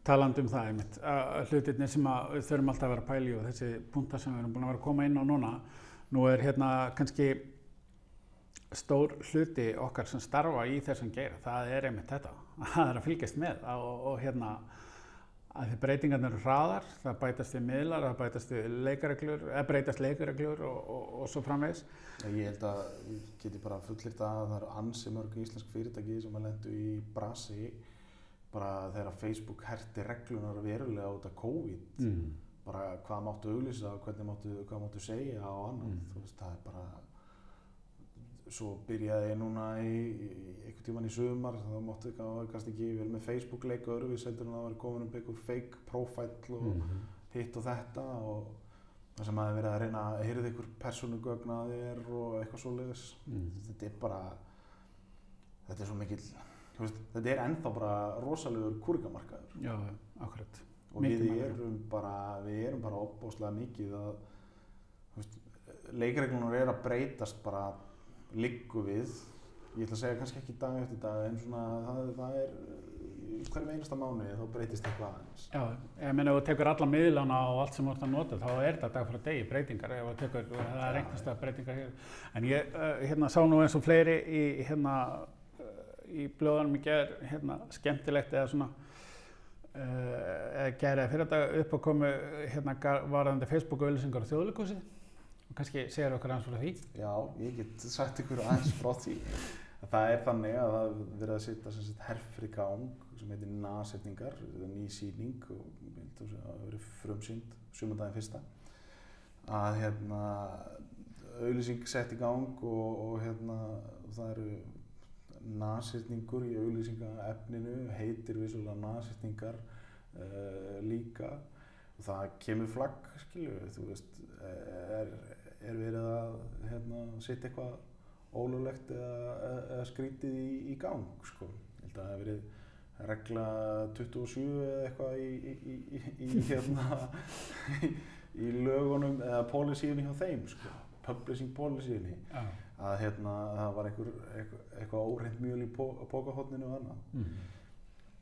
talandi um það einmitt, uh, hlutirnir sem að þurfum alltaf að vera að í og þessi punta sem við erum búin að vera að koma inn á núna nú er hérna kannski stór hluti okkar sem starfa í þessum geira, það er einmitt þetta. Það er að fylgjast með. Og, og hérna að því breytingarnir eru hraðar, það bætast við miðlar, það bætast við leikareglur, eða breytast leikareglur og, og, og svo framvegis. ég held að ég geti bara fullirt að það eru ansi mörg íslensk fyrirtæki sem að lendu í brasi bara þegar Facebook herti reglunar verulega út af COVID Mm. bara hvað máttu auglýsa hvernig máttu, hvað máttu segja og annað, Mm. þú veist, það er bara svo byrjaði ég núna í, í einhvern tíman í sumar þá máttu kannski ekki vera með Facebook leik og öðruvís heldur en að það var komin um einhver fake profile og Mm. hitt og þetta og það sem hafi verið að reyna að heyrða einhver persónugögn að þér og eitthvað svoleiðis Mm. þetta er bara þetta er svo mikill þú veist, þetta er ennþá bara rosalegur kúrikamarkaður. Já, akkurat. og Mikið við erum bara við erum bara opbóðslega mikið að þú veist, leikreglunar er að breytast bara liggu við. Ég ætla að segja kannski ekki dag eftir dag en svona það, það er hverjum einasta mánuði þá breytist eitthvað aðeins. Já, ég meina ef þú tekur alla miðlana og allt sem þú ert að nota þá er þetta dag frá degi breytingar ef þú tekur, það er einhvers stað breytingar hér. En ég uh, hérna sá nú eins og fleiri í hérna í blöðanum í gerð hérna skemmtilegt eða svona eða gæri að fyrir þetta upp að komu hérna varðandi Facebook auðlýsingar á þjóðleikúsi og kannski segir okkur aðeins frá því. Já, ég get sagt ykkur aðeins frá því. Það er þannig að það verið að setja herfri gang sem heitir nasetningar, ný síning og það verið frumsynd sumundaginn fyrsta að hérna auðlýsing sett í gang og, og hérna það eru nasetningur í auðlýsingaefninu, heitir vissulega nasetningar uh, líka og það kemur flagg, skilju, þú veist, er, er verið að hérna, setja eitthvað ólulegt eða, eða skrítið í, í gang, sko. Ég held að það hef verið regla 27 eða eitthvað í, í, í hérna, í lögunum eða pólisíunni hjá þeim, sko, publishing pólisíunni. Ja að hérna, það var einhver, eitthvað, óreint mjöl í pókahotninu og annað. Mm.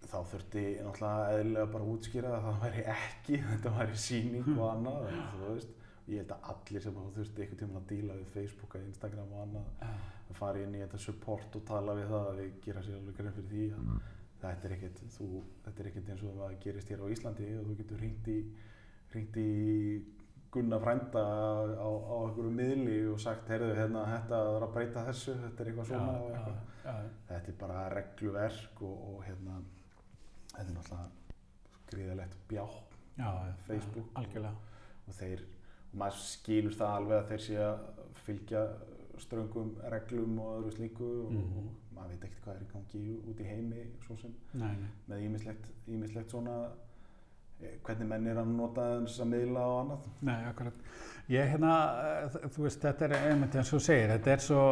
Þá þurfti náttúrulega eðlilega bara að útskýra að það væri ekki, þetta væri síning og annað, þú veist. Ég held að allir sem þurfti einhvern tíma að díla við Facebook, Instagram og annað, að fara inn í þetta support og tala við það að við gera sér alveg grein fyrir því að mm. þetta er ekkert, þú, þetta er ekkert eins og það gerist hér á Íslandi og þú getur hringt í, hringt í Gunnar frænda á, á einhverju miðli og sagt, heyrðu, hérna, þetta er að breyta þessu, þetta er eitthvað svona og eitthvað. Ja, ja. Þetta er bara regluverk og, og hérna, þetta er náttúrulega gríðilegt bjá, Facebook og, og þeir, og maður skilur það alveg að þeir sé að fylgja ströngum reglum og öðru slíku og, mm og maður veit ekkert hvað er í gangi út í heimi svo sem nei, nei. með ímislegt svona hvernig menn er að nota þess að miðla og annað. Nei, akkurat. Ég hérna, þú veist, þetta er einmitt eins og þú segir, þetta er svo...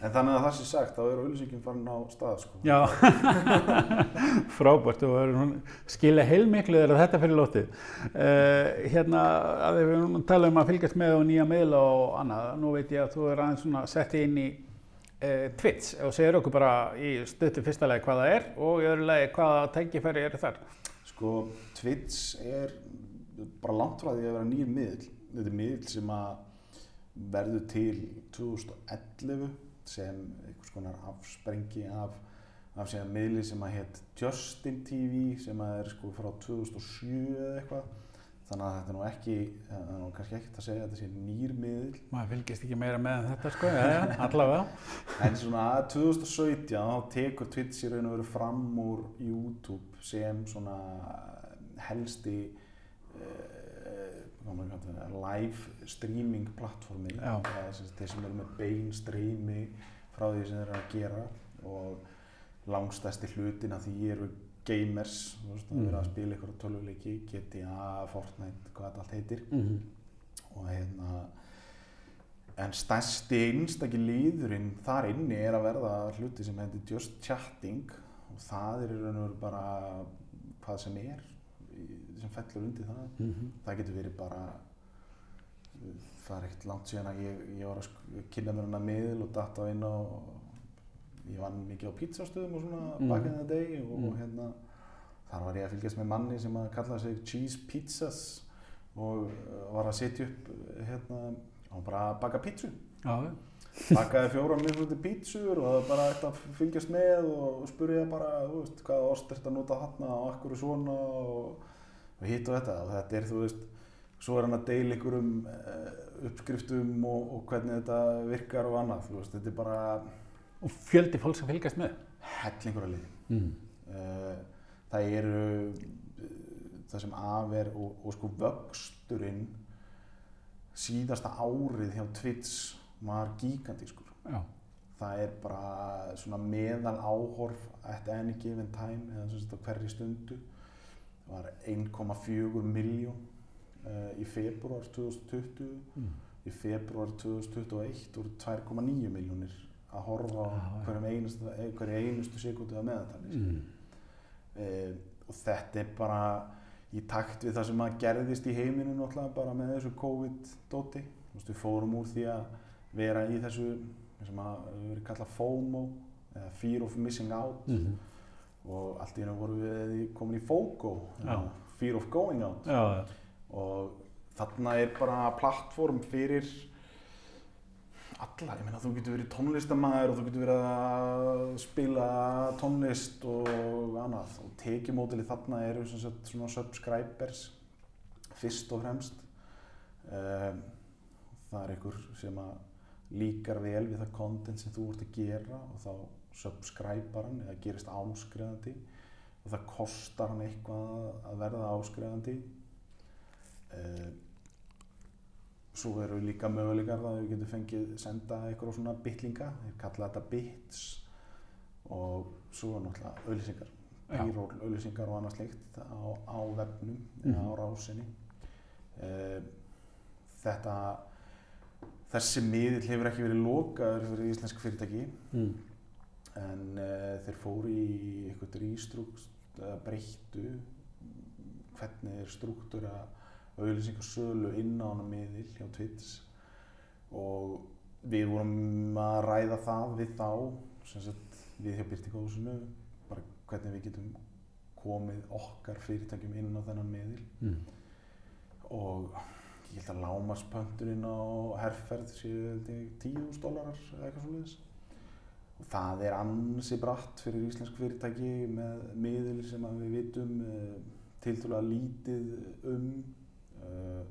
En þannig að það sé sagt, þá eru auðvilsingin farin á stað, sko. Já, frábært og verður skilja heilmiklu þegar þetta fyrir lótið. Uh, hérna, að við talum um að fylgjast með og nýja miðla og annað, nú veit ég að þú er aðeins svona settið inn í uh, Twitch og segir okkur bara í stöttu fyrsta lagi hvað það er og í öðru lagi hvaða tækifæri eru þar. Sko, Twitch er bara langt frá því að vera nýjum miðl. Þetta er miðl sem að verður til 2011 sem einhvers konar afsprengi af, af miðli sem að hétt Justin TV sem að er sko frá 2007 eða eitthvað. Þannig að þetta er nú ekki, það er nú kannski ekkert að segja að þetta sé nýr miðl. Maður fylgist ekki meira með þetta sko, já já, allavega. En svona að 2017 þá tekur Twitch í raun og veru fram úr YouTube sem svona helsti uh, live streaming plattformi þeir sem eru með bein streymi frá því sem þeir eru að gera og langstæsti hlutin af því eru gamers veist, mm. að vera að mm. spila ykkur tölvuleiki GTA, Fortnite, hvað þetta allt heitir mm -hmm. og hérna en stærsti einstakki líðurinn þar inni er að verða hluti sem heitir Just Chatting og það er í raun og veru bara hvað sem er sem fellur undir það mm -hmm. það getur verið bara það er ekkert langt síðan að ég, ég var að kynna mér hana miðl og datta inn á ég vann mikið á pizzastöðum og svona mm. back in the day og, mm. og hérna þar var ég að fylgjast með manni sem að kalla sig Cheese Pizzas og var að setja upp hérna og bara baka pítsu Já, bakaði fjóra misluti pítsur og það var bara eitt að fylgjast með og spurja bara, þú veist, hvaða ost er þetta að nota hann og akkur er svona og og hitt og þetta og þetta er þú veist svo er hann að deila ykkur um uppskriftum og, og hvernig þetta virkar og annað þú veist þetta er bara og fjöldi fólk sem fylgast með hellingur að liði mm. uh, það eru það sem af er og, og sko vöxturinn síðasta árið hjá Twitch var gigantískur Já. það er bara svona meðal áhorf at any given time eða svona hverju stundu var 1,4 miljón uh, í februar 2020 mm. í februar 2021 voru 2,9 miljónir að horfa á hverjum einustu, eh, einustu sekundu að meðatali mm. uh, og þetta er bara í takt við það sem að gerðist í heiminu náttúrulega bara með þessu COVID-dóti. Við fórum úr því að vera í þessu sem að verið kallað FOMO eða Fear of Missing Out. Mm -hmm og allt í hennu vorum við komin í FOGO, Fear of Going Out. Já. og þarna er bara plattform fyrir alla ég meina þú getur verið tónlistamæður og þú getur verið að spila tónlist og annað. Og tekjumódili þarna eru svona subscribers fyrst og fremst. Um, það er einhver sem líkar vel við það content sem þú ert að gera og þá subscriber hann eða gerist áskrifandi. Og það kostar hann eitthvað að verða áskrifandi. Um, Svo eru líka möguleikar að við getum fengið senda eitthvað svona bitlinga, þeir kalla þetta bits og svo er náttúrulega auðlýsingar, payroll auðlýsingar og annað slikt á, á vefnum eða á Mhm. rásinni. Um, þetta, þessi miðill hefur ekki verið lokaður fyrir íslensk fyrirtæki Mm. en uh, þeir fóru í eitthvað rístrúkt, uh, breyttu hvernig er struktúra auðlýsingarsölu inn á hana miðil hjá Twitch. Og við vorum að ræða það við þá, sem sagt við hjá Byrtingahúsinu, bara hvernig við getum komið okkar fyrirtækjum inn á þennan miðil. Mm. og ég held að lámarspönturinn á herrferð séu held ég, 10.000 dólarar eða eitthvað svoleiðis. Og það er ansi bratt fyrir íslensk fyrirtæki með miðil sem að við vitum uh, tiltölulega lítið um uh,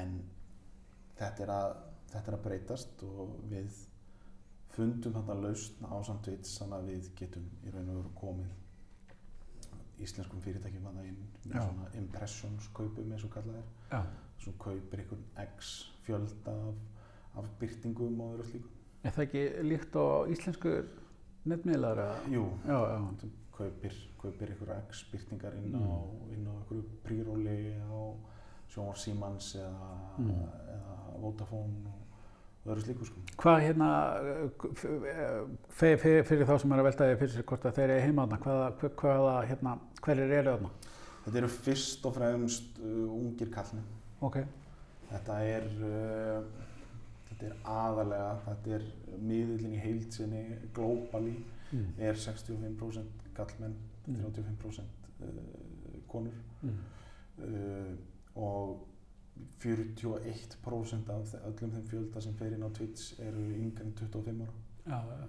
en þetta er, að, þetta er að breytast og við fundum þetta lausn á samt vits þannig að við getum í raun og veru komið íslenskum fyrirtækjum að það inn með Já. svona impressions kaupum eins og kallað er. Svo kaupir einhvern x fjölda af, af byrtingum og öðru slíku. Er það ekki líkt á íslensku netmiðlar? Jú, Já, kaupir, kaupir einhver x byrtingar inn á, inn á einhverju príróli á sjónvar Símans eða, Mm. eða Vodafone og öðru slíku sko. Hvað hérna, fyrir, fyrir, fyrir þá sem er að velta því fyrir sér hvort að þeir eru heima þarna, hvaða, hva- hvaða, hérna, hverjir eru þarna? Þetta eru fyrst og fremst uh, ungir kallni. Ok, Þetta er, uh, þetta er aðalega, þetta er miðillin í heilsinni, globally, mm. er 65% kallmenn, Mm. 35% uh, konur Mm. uh, og 41% af öllum þeim fjölda sem fer inn á Twitch eru yngre en 25 ára. Já, já.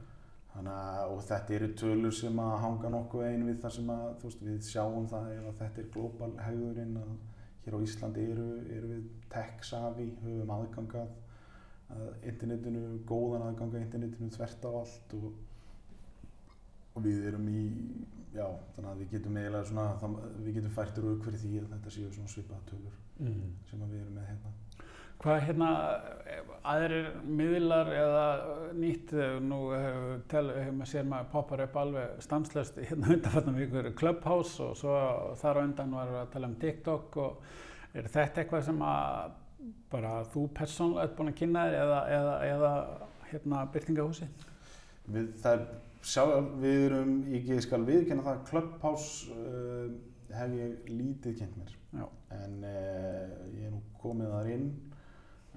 Þannig að, og þetta eru tölur sem að hanga nokkuð einu við þar sem að, þú veist, við sjáum það ef að þetta er global hegðurinn að hér á Íslandi eru, eru við tech-savvy, höfum aðgang að, internetinu, góðan aðgang að internetinu þvert á allt og, og við erum í, já, þannig að við getum eiginlega svona, það, við getum fært rauk fyrir því að þetta séu svona svipaða tölur Mm. sem við erum með hérna. Hvað hérna, aðrir miðlar eða nýtt, eh, nú hefur, tel, maður sér maður poppar upp alveg stanslöst hérna undanfarnar vikur Clubhouse og svo þar á undan var að tala um TikTok og er þetta eitthvað sem að bara þú persónulega ert búin að kynna þér eða, eða, eða hérna byrtingahúsi? Við, það er, sjá, við erum, ég skal viðkenna það, Clubhouse uh, hef ég lítið kynnt mér. Já. En uh, ég er nú komið þar inn,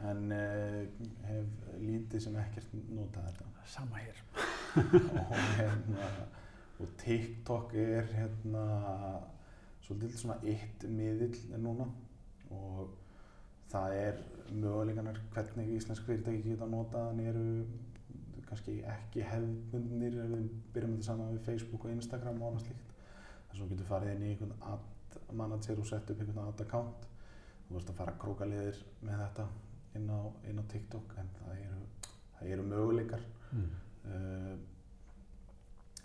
en uh, hef lítið sem ekkert notað þetta. Sama hér. og, hérna, og TikTok er hérna svolítið svona eitt miðill núna og það er möguleikanar hvernig íslensk fyrirtæki geta notað hann eru kannski ekki hefðbundnir ef við byrjum þetta saman við Facebook og Instagram og annað slíkt þess að þú getur farið inn í einhvern ad manager og sett upp einhvern ad account þú veist að fara að króka liðir með þetta inn á, inn á TikTok en það eru, það eru möguleikar Mm. Uh,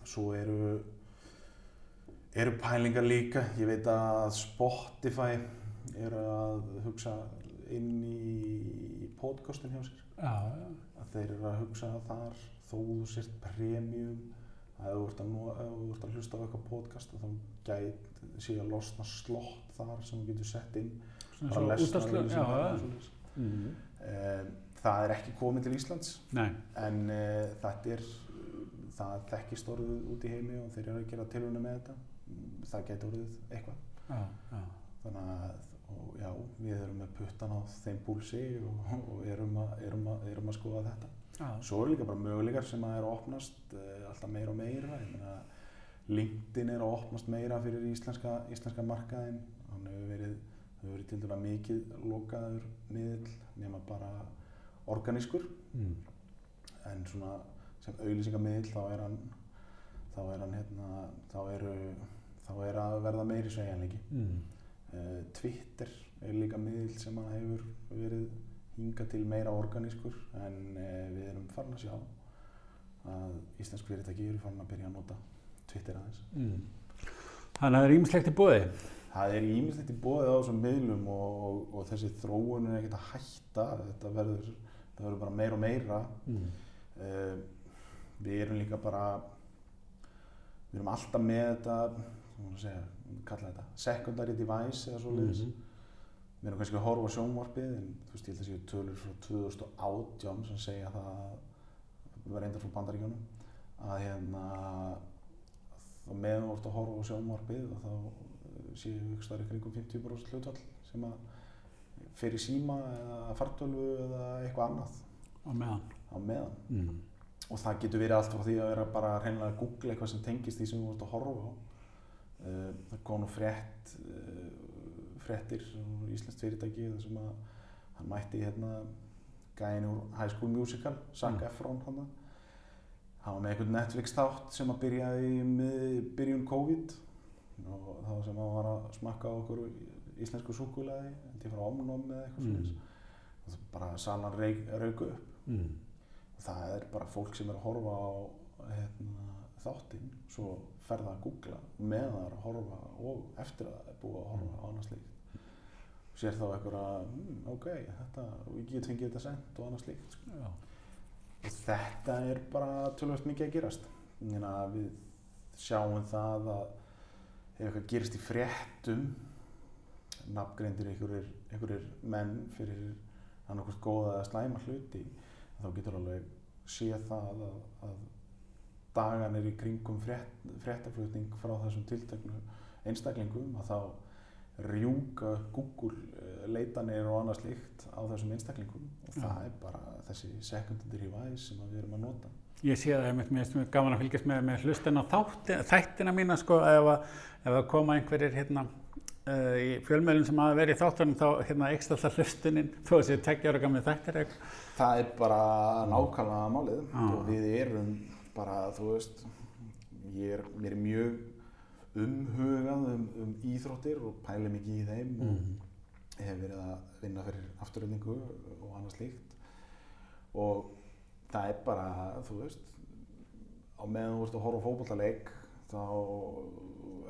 svo eru eru pælingar líka ég veit að Spotify eru að hugsa inn í podcastin hjá sér. Að þeir eru að hugsa þar þó þú sért premium að ef þú ert að, nú, ef þú ert að hlusta á eitthvað podcast þá gæt sé að losna slott þar sem þú getur sett inn Svona bara svo lesnar útvarpslög, auglýsingar já, og já. svoleiðis. Mm. Um, það er ekki komið til Íslands Nei, En uh, þetta er, það þekkist orðið út í heimi og þeir eru að gera tilhörna með þetta. Mm, Það geti orðið eitthvað. já, já. Þannig að, og já, við erum með puttan á þeim púlsi og, og erum, að, erum, að, erum að skoða þetta. já. Svo eru líka bara möguleikar sem að er að opnast uh, alltaf meira og meira. Meina, LinkedIn er að opnast meira fyrir íslenska, íslenska markaðin. Hann hefur verið, verið til dæla mikið lokaður miðl nema bara organískur Mm. en svona sem auðlýsingamiðl þá er hann þá er hann hérna þá eru þá er að verða meiri sveigjanleiki Mm. Uh, Twitter er líka miðl sem að hefur verið hinga til meira organískur en uh, við erum farin að sjá að íslensk fyrirtæki eru farin að byrja að nota Twitter aðeins Mm. Þannig að það er ímislegt í bóði. Það er ímislegt í bóðið á þessum miðlum og, og, og þessi þróun er ekkert að hætta þetta verður, þetta verður bara meira og meira Mm. uh, við erum líka bara við erum alltaf með þetta maður að segja, kalla þetta secondary device eða svoleiðis Mhm. við erum kannski að horfa sjónvarpið en þú veist ég held að séu tölur frá 2018 sem segja það við erum reyndar frá bandaríkjónum að hérna þá meðan þú ert að horfa á sjónvarpið og þá eh, séu ykkur starf í kringum 50% hlutvall sem að fyrir síma eða fartölvu eða eitthvað annað Á meðan. á meðan Mm. og það getur verið allt frá því að vera bara hreinlega að googla eitthvað sem tengist því sem þú ert að horfa á það kom nú frétt uh, fréttir úr íslenskt fyrirtæki þar sem að hann mætti hérna gæðin úr High School Musical Zac Mm. Efron hann hann var með einhvern Netflix þátt sem að byrjaði í mið- byrjun COVID og þá sem hann var að smakka á okkur íslensku súkulæði held ég frá Omnom eða eitthvað Mm. mm. og það bara salan rauk upp Mm. það er bara fólk sem er að horfa á hérna, þáttinn svo fer það að googla með það er að horfa og eftir að það er búið að horfa á annars slíkt. Sér þá eitthvað hmm, ok, þetta, ég get fengið þetta sent og annars slíkt sko. Og þetta er bara tölvöld mikið að gerast. Þannig að við sjáum það að ef eitthvað gerist í fréttum nafngreindir einhverjir, einhverjir menn fyrir annarkvæmt góða eða slæma hluti þá getur alveg séð það að, að daganir í kringum frétt, fréttaflutning frá þessum tilteknu einstaklingum að þá rjúka Google eh, leitanir og annað slíkt á þessum einstaklingum. Og það er bara þessi secondary device sem við erum að nota. Ég sé það mér finnst mjög gaman að fylgjast með, með hlustin á þættina mína sko, ef að, ef að koma einhverjir hérna uh, í fjölmjölum sem hafa verið í þáttunum þá hérna ekst alltaf hlustunin þó að séu tekja ára gamli þættir eitthvað. Það er bara nákvæmlega málið. Já. og við erum bara, þú veist, ég er, mér er mjög umhugað um, um íþróttir og pæli mikið í þeim og Mm. hef verið að vinna fyrir afturöldingu og annað slíkt og það er bara, þú veist, á meðan þú ert að horfa á fótballtaleik þá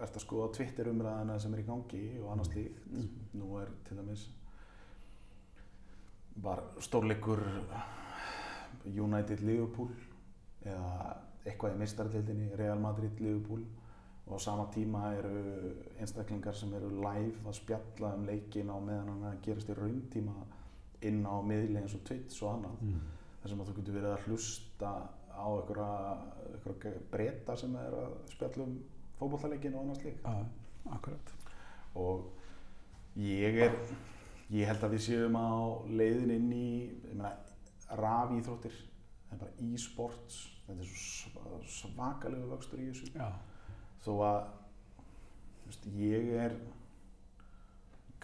ert að skoða Twitter umræðina sem er í gangi og annað slíkt. Nú er til dæmis var stórleikur United Liverpool eða eitthvað í mistardeildinni Real Madrid Liverpool og á sama tíma eru einstaklingar sem eru live að spjalla um leikin á meðan hann að gerast í rauntíma inn á miðli eins og Twitch og annað Mm. þar sem að þú getur verið að hlusta á einhverja breyta sem er að spjalla um fótbolltaleikin og annað slík Já, akkurat. og ég er ég held að við séum á leiðin inn í rafíþróttir e-sports þetta er svo sv- svakalegu vöxtur í þessu. Já, þó að veist, ég er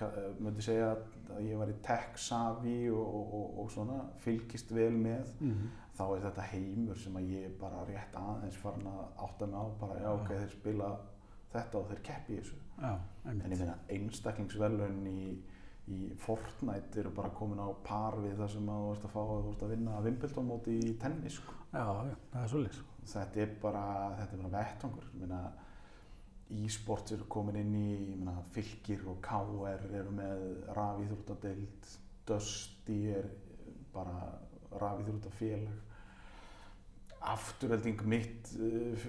eh, myndi segja að ég var í tech savvy og, og, og, og svona fylgist vel með mm. þá er þetta heimur sem að ég bara rétt aðeins farin að átta mig á bara já ok, þeir spila þetta og þeir keppi í þessu. Já, en ég meina einstaklingsvelun í, í Fortnite eru bara komin á par við það sem að þú ert að fá þú ert að vinna Wimbledon móti í tennis sko. Já, það er svolítið. þetta er bara þetta er bara vettvangur ég meina e-sports eru komin inn í ég meina, fylgir og KR eru með rafíþróttadeild Dusty er bara rafíþróttafélag afturölding mitt uh,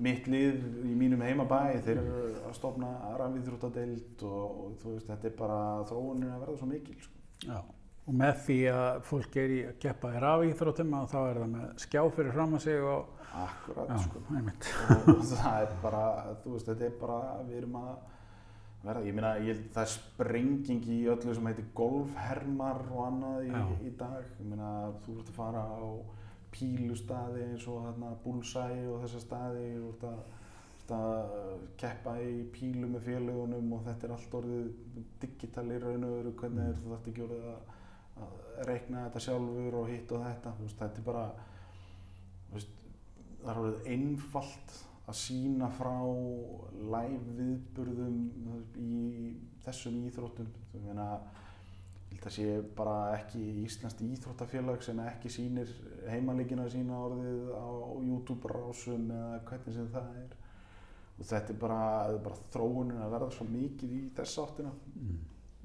mitt lið í mínum heimabæ þeir eru að stofna rafíþróttadeild og, og þú veist þetta er bara þróunin að verða svo mikil sko. Já, og með því að fólk er í að keppa í rafíþróttum og þá er það með skjá fyrir fram að sig og, akkurat já, sko. einmitt. og það er bara, þú veist, þetta er bara, við erum að verða, ég held það er sprenging í öllu sem heitir golfhermar og annað í, í dag, ég meina, þú ert að fara á pílustaði eins og þarna búlsæi og þessa staði, þú ert að, að keppa í pílu með félagunum og þetta er allt orðið digital í raun og veru, hvernig er þetta ekki orðið að að reikna þetta sjálfur og hitt og þetta. Veist, þetta er bara veist, það er alveg einfalt að sína frá live viðburðum í þessum íþróttum. Þú meina ég held að sé bara ekki íslenskt íþróttafélag sem ekki sýnir heimalegina sína orðið á YouTube rásum eða hvernig sem það er. Og þetta er bara, bara þróunin að verða svo mikið í þess áttina. Mm.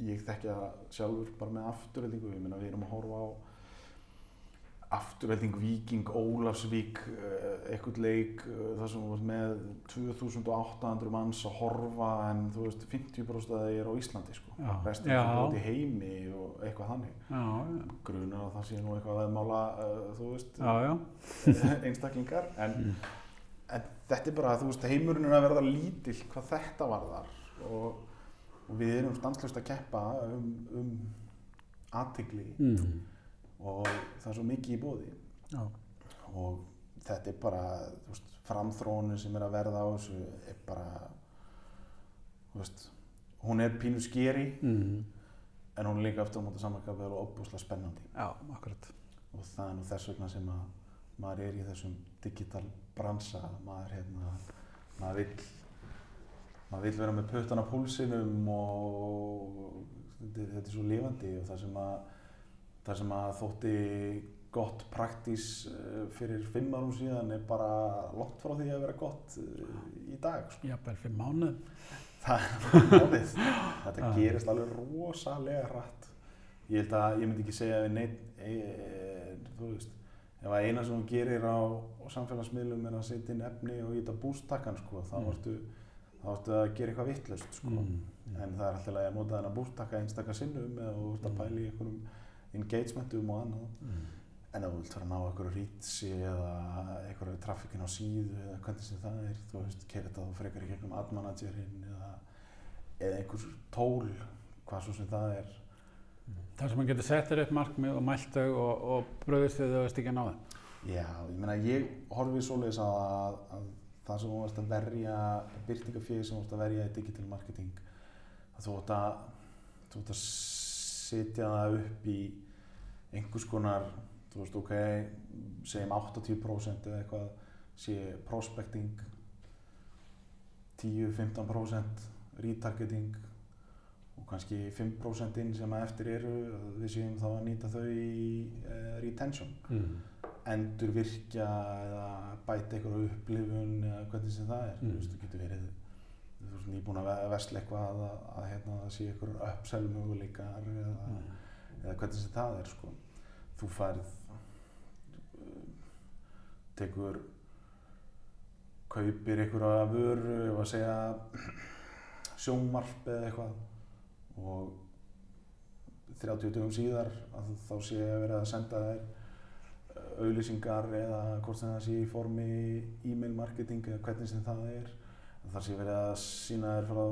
Ég þekki það sjálfur bara með afturheldingu ég meina við erum að horfa á afturhelding Víking, Ólafsvík eh, eitthvað leik eh, þar sem þú veist með 2800 manns að horfa en þú veist 50% að það er á Íslandi sko Já. er út í heimi og eitthvað þannig Já, grunar að það sé nú eitthvað að mála uh, þú veist já, já. einstaklingar en, Mm. en þetta er bara þú veist heimurinn er að verða lítill hvað þetta varðar og, og við erum stanslust að keppa um, um aðtigli Mm. og það er svo mikið í bóði Já, og þetta er bara veist, framþróunin sem er að verða á þessu er bara veist, hún er pínu skeri mm. en hún er líka aftur á móti samanskapið og opbúslega spennandi já, akkurat. og það er nú þess vegna sem að maður er í þessum digital bransa maður hérna maður vill maður vill vera með puttan á púlsinum og þetta, er- svo lifandi og það sem að það sem að þótti gott praktís eh, fyrir fimm árum síðan er bara langt frá því að vera gott eh, í dag sko. Jafnvel fyrir mánuð. það er bara málið þetta Já. gerist alveg rosalega hratt ég held að ég myndi ekki segja við neitt e, þú veist ef að eina sem þú gerir á, á samfélagsmiðlum er að setja inn efni og í þetta bústakkan sko, þá Mm. ertu þá ertu að gera eitthvað vittlust sko. Mm. en það er alltaf að nota þennan bústakka einstakka sinnum eða þú ert að Mm. pæla í einhverjum engagementum og annað Mm. en ef þú vilt fara að ná einhverju rítsi eða einhverju traffikin á síðu eða hvernig sem það er, þú veist, keira þetta þá frekar í gegnum ad managerinn eða, eða einhver tól, hvað svo sem það er. Það sem maður getur sett þér upp markmið og mælt þau og, og bröðist þau þau veist ekki að ná þeim. Já, ég meina, ég horfi svoleiðis að, að það sem þú varst að verja, byrtingafíði sem þú varst að verja í digital marketing, þú átt að, að setja það upp í einhvers konar, þú veist, ok, segjum 80% eða eitthvað sé prospecting, 10-15% retargeting og kannski 5% inn sem eftir eru, við séum þá að nýta þau í uh, retention Mm. Endur virkja eða bæta einhverju upplifun eða hvernig sem það er Mm. þú veist, þú getur verið þú veist, nýbúin að ve- vesla eitthvað að, að, hérna, það sé einhverjur uppsell möguleikar eða, Mm. eða hvernig sem það er sko. þú færð tekur kaupir einhverja vöru ef að segja sjónvarp eða eitthvað og 30 dögum síðar að þá sé að vera að senda uh, auðlýsingar eða hvort sem það sé í formi e-mail marketing eða hvernig sem það er það sé verið að sína þér frá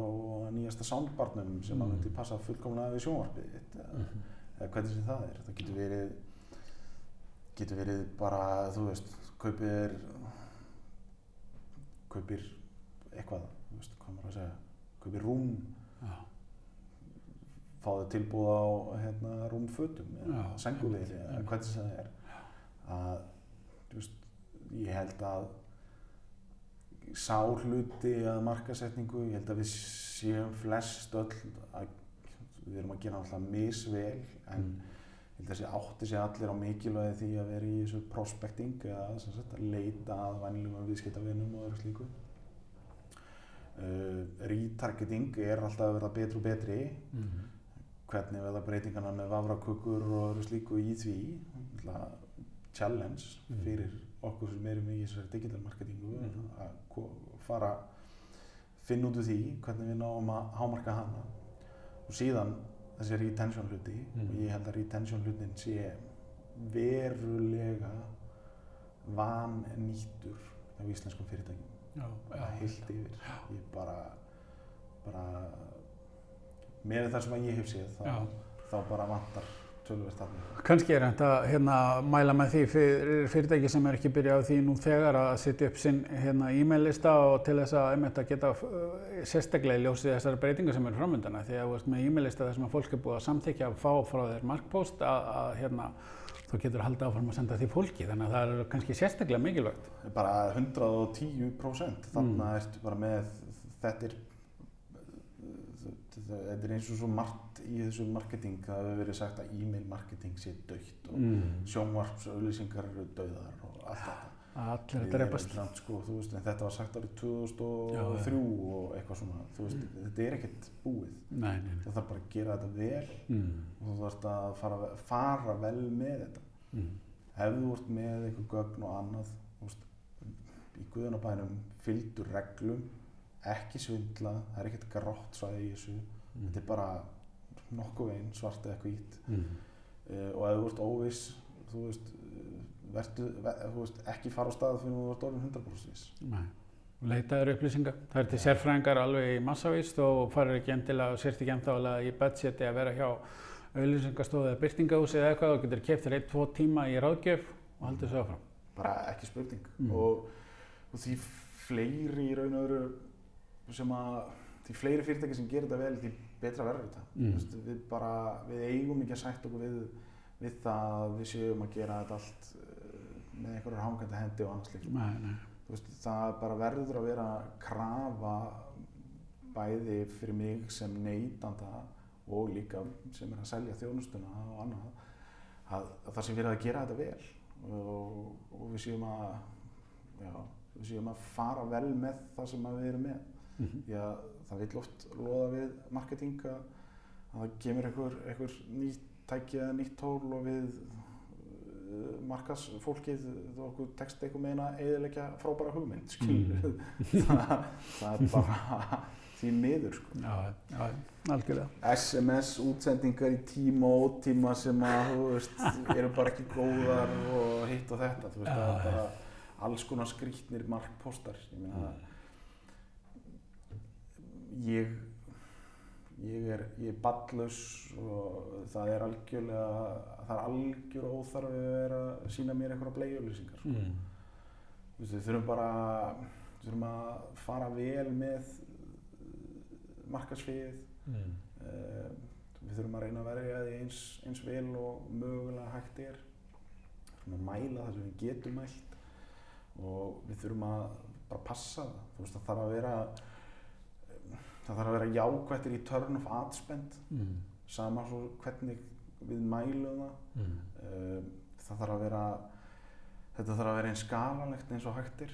nýjasta soundbarnum sem að Mm. myndi passa fullkomlega við sjónvarpið eða, Mhm. eða hvernig sem það er það getur verið getur verið bara þú veist kaupir kaupir eitthvað þú veist hvað maður að segja kaupir rúm Já. fá þau tilbúð á hérna, rúmfötum eða einmitt, eða hvernig sem það er að veist, ég held að sá hluti að markasetningu, ég held að við séum flest öll að við erum að gera alltaf misvel en Mm. ég held að sé átti sig allir á mikilvægi því að vera í þessu prospecting eða sem sagt, að leita að vænlum viðskiptavinum og öðru slíku uh, retargeting er alltaf að verða betri og betri Mm. hvernig verða breytingarna með vafrakökur og öðru slíku í því challenge Mm. fyrir okkur sem erum í þessari digital marketingu Mm. að fara finna út úr því hvernig við náum að hámarka hana og síðan þessi retention hluti Mm. og ég held að retention hlutin sé verulega vannýttur á íslenskum fyrirtækjum Já, já. heilt yfir ég bara bara með það sem ég hef séð þá, þá bara vantar Kannski er þetta hérna, mæla með því fyrir fyrirtæki sem er ekki byrjað því nú þegar að setja upp sinn hérna, e-mail lista og til þess að einmitt að geta uh, sérstaklega í ljósið þessari breytingar sem eru framöndana því að þú veist með e-mail lista þar sem að fólk er búið að samþykja að fá frá þér markpost að, að hérna, þú getur haldið áfram að senda því fólki þannig að það er kannski sérstaklega mikilvægt. Bara 110% þarna Mm. ertu bara með þetta er þetta er eins og svo margt í þessu marketing það hefur verið sagt að e-mail marketing sé dögt og Mm. sjónvarpsauðlýsingar eru döðar og allt þetta Allir að samt, sko, þetta var sagt árið 2003 og eitthvað svona veist, þetta er ekkert búið Nei, nei, nei. það þarf bara að gera þetta vel Mm. og þú þarfst að fara, fara vel með þetta Mm. ef þú ert með einhver gögn og annað veist, í guðunabænum fylgdu reglum ekki svindla, það er ekkert grátt svæði í þessu, Mm. þetta er bara nokkuð einn svart eða hvít Mm. uh, og ef þú ert óviss þú veist, eh, vertu, ver, þú veist ekki fara á stað fyrir þú ert orðin 100% viss Nei. Leitaður upplýsinga. Það er til sérfræðingar alveg í massavist og farir ekki endilega og sért ekki endálega í budgeti að vera hjá auðlýsingastofu eða byrtingahúsi eða eitthvað og getur keft þér 1-2 tíma í ráðgjöf og haldur svo áfram. bara ekki spurning Mm. og, og því fleiri í raun og öru sem að því fleiri fyrirtæki sem gerir þetta vel því betra verður þetta Mm. Þú veist, við bara, við eigum ekki að sætt okkur við, við það að við séum að gera þetta allt uh, með einhverjar hangandi hendi og annars líkt Nei, nei. Þú veist, það bara verður að vera krafa bæði fyrir mig sem neytanda og líka sem er að selja þjónustuna og annað að, að það sé verið að gera þetta vel og, og við séum að já, við séum að fara vel með það sem að við erum með Mhm. því að það vil oft loða við marketing að að það kemur einhver, einhver nýtt tæki eða nýtt tól og við uh, markas fólkið þú okkur text eitthvað meina eðilegja frábæra hugmynd skilur það, það er bara því miður sko. Já, já. SMS útsendingar í tíma og ótíma sem að þú veist eru bara ekki góðar og hitt og þetta þú veist Já, bara alls konar skrýtnir markpostar ég meina ég ég er, er ballaus og það er algjörlega það er algjör óþarfi að vera að sína mér einhverja bleiðjulýsingar sko. Mm. Við þurfum bara við þurfum að fara vel með markasfið Mm. uh, við þurfum að reyna að verja því eins, eins vel og mögulega hægt er við þurfum að mæla það sem við getum mælt og við þurfum að bara passa það þú veist, það þarf að vera það þarf að vera jákvættir í turn of ad spend Mm. sama svo hvernig við mælum það. Mm. Uh, það þarf að vera þetta þarf að vera eins skalalegt eins og hægt er.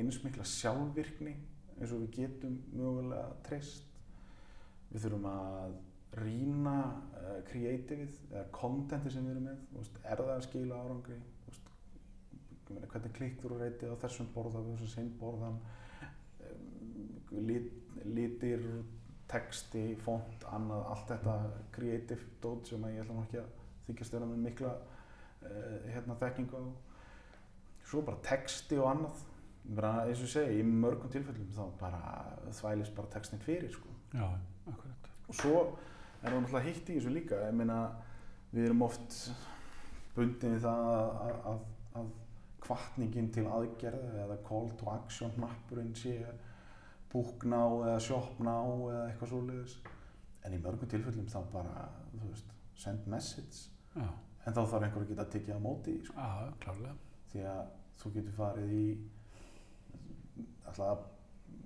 Eins mikla sjálfvirkni eins og við getum mögulega treyst. Við þurfum að rýna uh, creativið eða contenti sem við erum með. Þú veist, er það að skila árangri? Þú veist, hvernig klikkur og reytið á þessum borða versus hinn borðan lit, litir texti, font, annað, allt þetta creative dót sem ég ætla nú ekki að þykjast vera með mikla uh, hérna þekkingu á. Svo bara texti og annað. Bara, eins og ég segi, í mörgum tilfellum þá bara þvælist bara textin fyrir sko. Já, akkurat. Og svo er það náttúrulega hitt í þessu líka. Ég meina, við erum oft bundin í það að, að, að, kvartningin til aðgerða eða call to action hnappurinn sé búkná eða shopná eða eitthvað svoleiðis. En í mörgum tilfellum þá bara, veist, send message. Já, En þá þarf einhver að geta að tekið á móti sko. já, klárlega. Því að þú getur farið í, alltaf,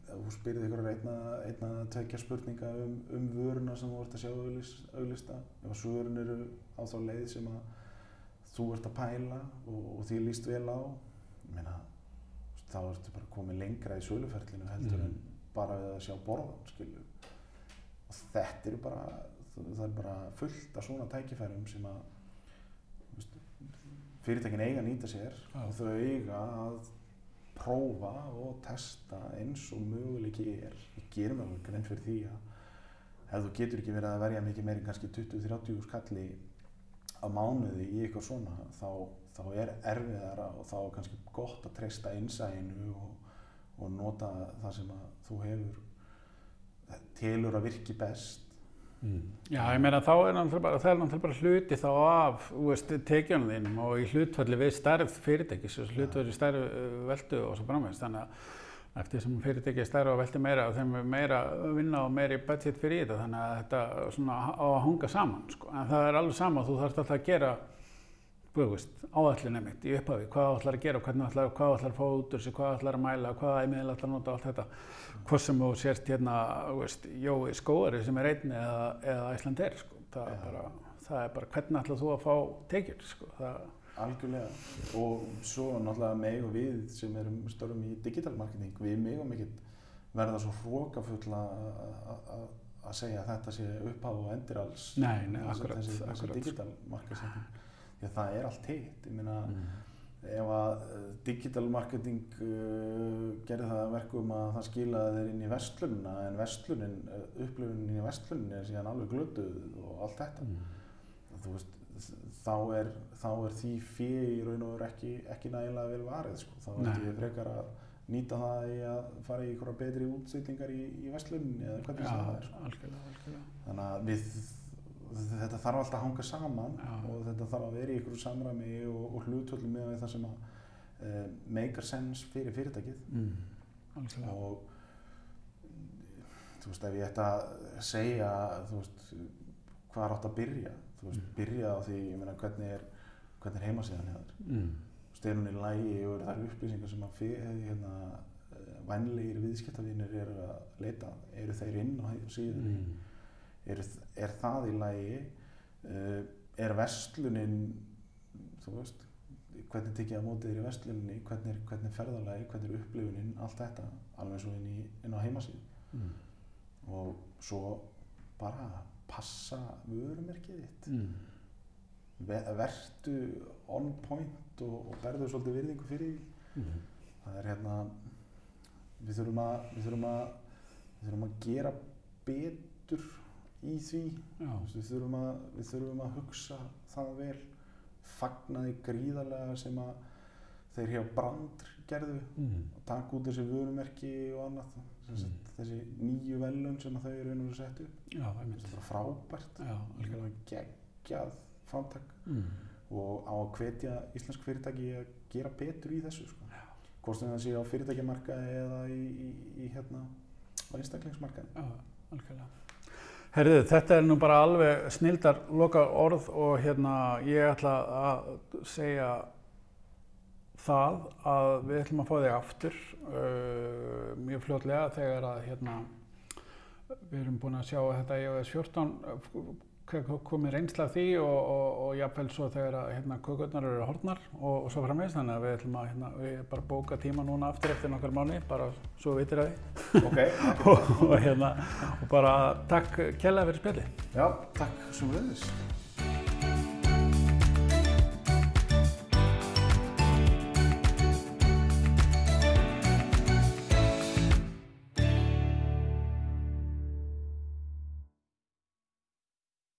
þú spyrir ykkur einna, einna tvekja spurninga um, um vöruna sem þú ert að sjá. Ef að svörin eru á þá leið sem að þú ert að pæla og, og því líst vel á, meina, þá ertu bara komið lengra í söluferlinu heldur Mhm. en bara við að sjá borðan, skilju. Og þetta eru bara, það er bara fullt af svona tækifærum sem að veist, fyrirtækin eiga að nýta sér Já. og þau eiga að prófa og testa eins og möguleiki er. Við gerum alveg grein fyrir því að ef þú getur ekki verið að verja mikið meir en kannski 20-30 skalli á mánuði í eitthvað svona þá, þá er erfiðara og þá er kannski gott að treysta innsæinu og, og nota það sem að þú hefur telur að virki best Mm. Já, ég meina þá er náttúrulega bara, það er náttúrulega bara hluti þá af, þú veist, tekjunum þínum og í hlutfalli við stærð fyrirtækis og hlutfalli stærð uh, veldu og svo framvegst. Þannig að eftir sem fyrirtæki er stærð og veldu meira og þeim er meira vinna og meiri budget fyrir þetta þannig að þetta svona á að hunga saman, sko. En það er alveg sama, þú þarfst alltaf að gera veist, áallin einmitt í upphafi, hvað ætlar að gera, hvernig ætlar, hvað ætlar að fá út úr sig, hvað ætlar að mæla, hvað æmiðil ætlar að nota allt þetta. Hvort sem þú sérst hérna, veist, Jói Skóari sem er einn eða, eða Æslandeir, sko. Það er, bara, það er bara hvernig ætlar þú að fá tekjur, sko. Það, Algjörlega. Og svo náttúrulega meg og við sem erum störum í digital marketing, við megum ekkert verða svo hrókafull að segja að þetta sé upphaf og endir alls. Nei, nei, þessi- akkurat, Þessi, akkurat. digital marketing. Því að það er allt hitt. Ég meina, mm. ef að uh, digital marketing uh, gerði það að verkum að það skilaði þeir inn í vestlunina en vestlunin, uh, upplifunin í vestlunin er síðan alveg glötuð og allt þetta Mm. þú veist, þá er, þá er því fyrir í raun og veru ekki, ekki nægilega vel varið sko. þá ætti ég frekar að nýta það í að fara í einhverja betri útsýtlingar í, í vestluninni eða hvernig sem það er Já, sko. algjörlega, algjörlega. þannig að við, þetta þarf alltaf að hanga saman Já. og þetta þarf að vera í einhverju samræmi og, og hlutvöldum með það sem að uh, make sense fyrir fyrirtækið Mm. Og þú veist ef ég ætti að segja þú veist hvað er átt að byrja þú veist Mm. byrja á því ég meina hvernig er hvernig er heimasíðan hjá þér Mm. steinun í lægi og það eru upplýsingar sem að fyrir, hérna, vænlegir viðskiptavinir eru að leita eru þeir inn á síðunni Mm. Er, er það í lægi uh, er verslunin þú veist hvernig tekið að mótið þér í versluninni hvernig er, hvernig er ferðalagi, hvernig er upplifunin allt þetta, alveg svo inn, í, inn á heimasíðu Mm. og svo bara passa vörumerkið þitt Mm. Ve- vertu on point og, og berðu svolítið virðingu fyrir því Mm. það er hérna við þurfum að við þurfum að, við þurfum að gera betur í því við þurfum að við þurfum að hugsa það vel fagna því gríðarlega sem að þeir hjá Brand gerðu Mm. og taka út þessi vörumerki og annað sagt, þessi nýju velun sem þau eru einhverju sett upp Já, þetta einmitt. er bara frábært geggjað framtak Mm. og á að hvetja íslensk fyrirtæki að gera betur í þessu sko. hvort sem það sé á fyrirtækjamarkaði eða í, í, í hérna á einstaklingsmarkaði Já, algjörlega. Herðu, þetta er nú bara alveg snildar loka orð og hérna ég ætla að segja það að við ætlum að fá þig aftur uh, mjög fljótlega þegar að hérna við erum búin að sjá að þetta iOS 14 uh, komið reynsla af því og, og, og jafnvel svo þegar að hérna kökurnar eru hortnar og, og svo framvegis. Þannig að við ætlum að hérna, við bara bóka tíma núna aftur eftir nokkar mánu bara svo vitir að því. Ok, og, og hérna og bara takk kærlega fyrir spjalli já, takk sem við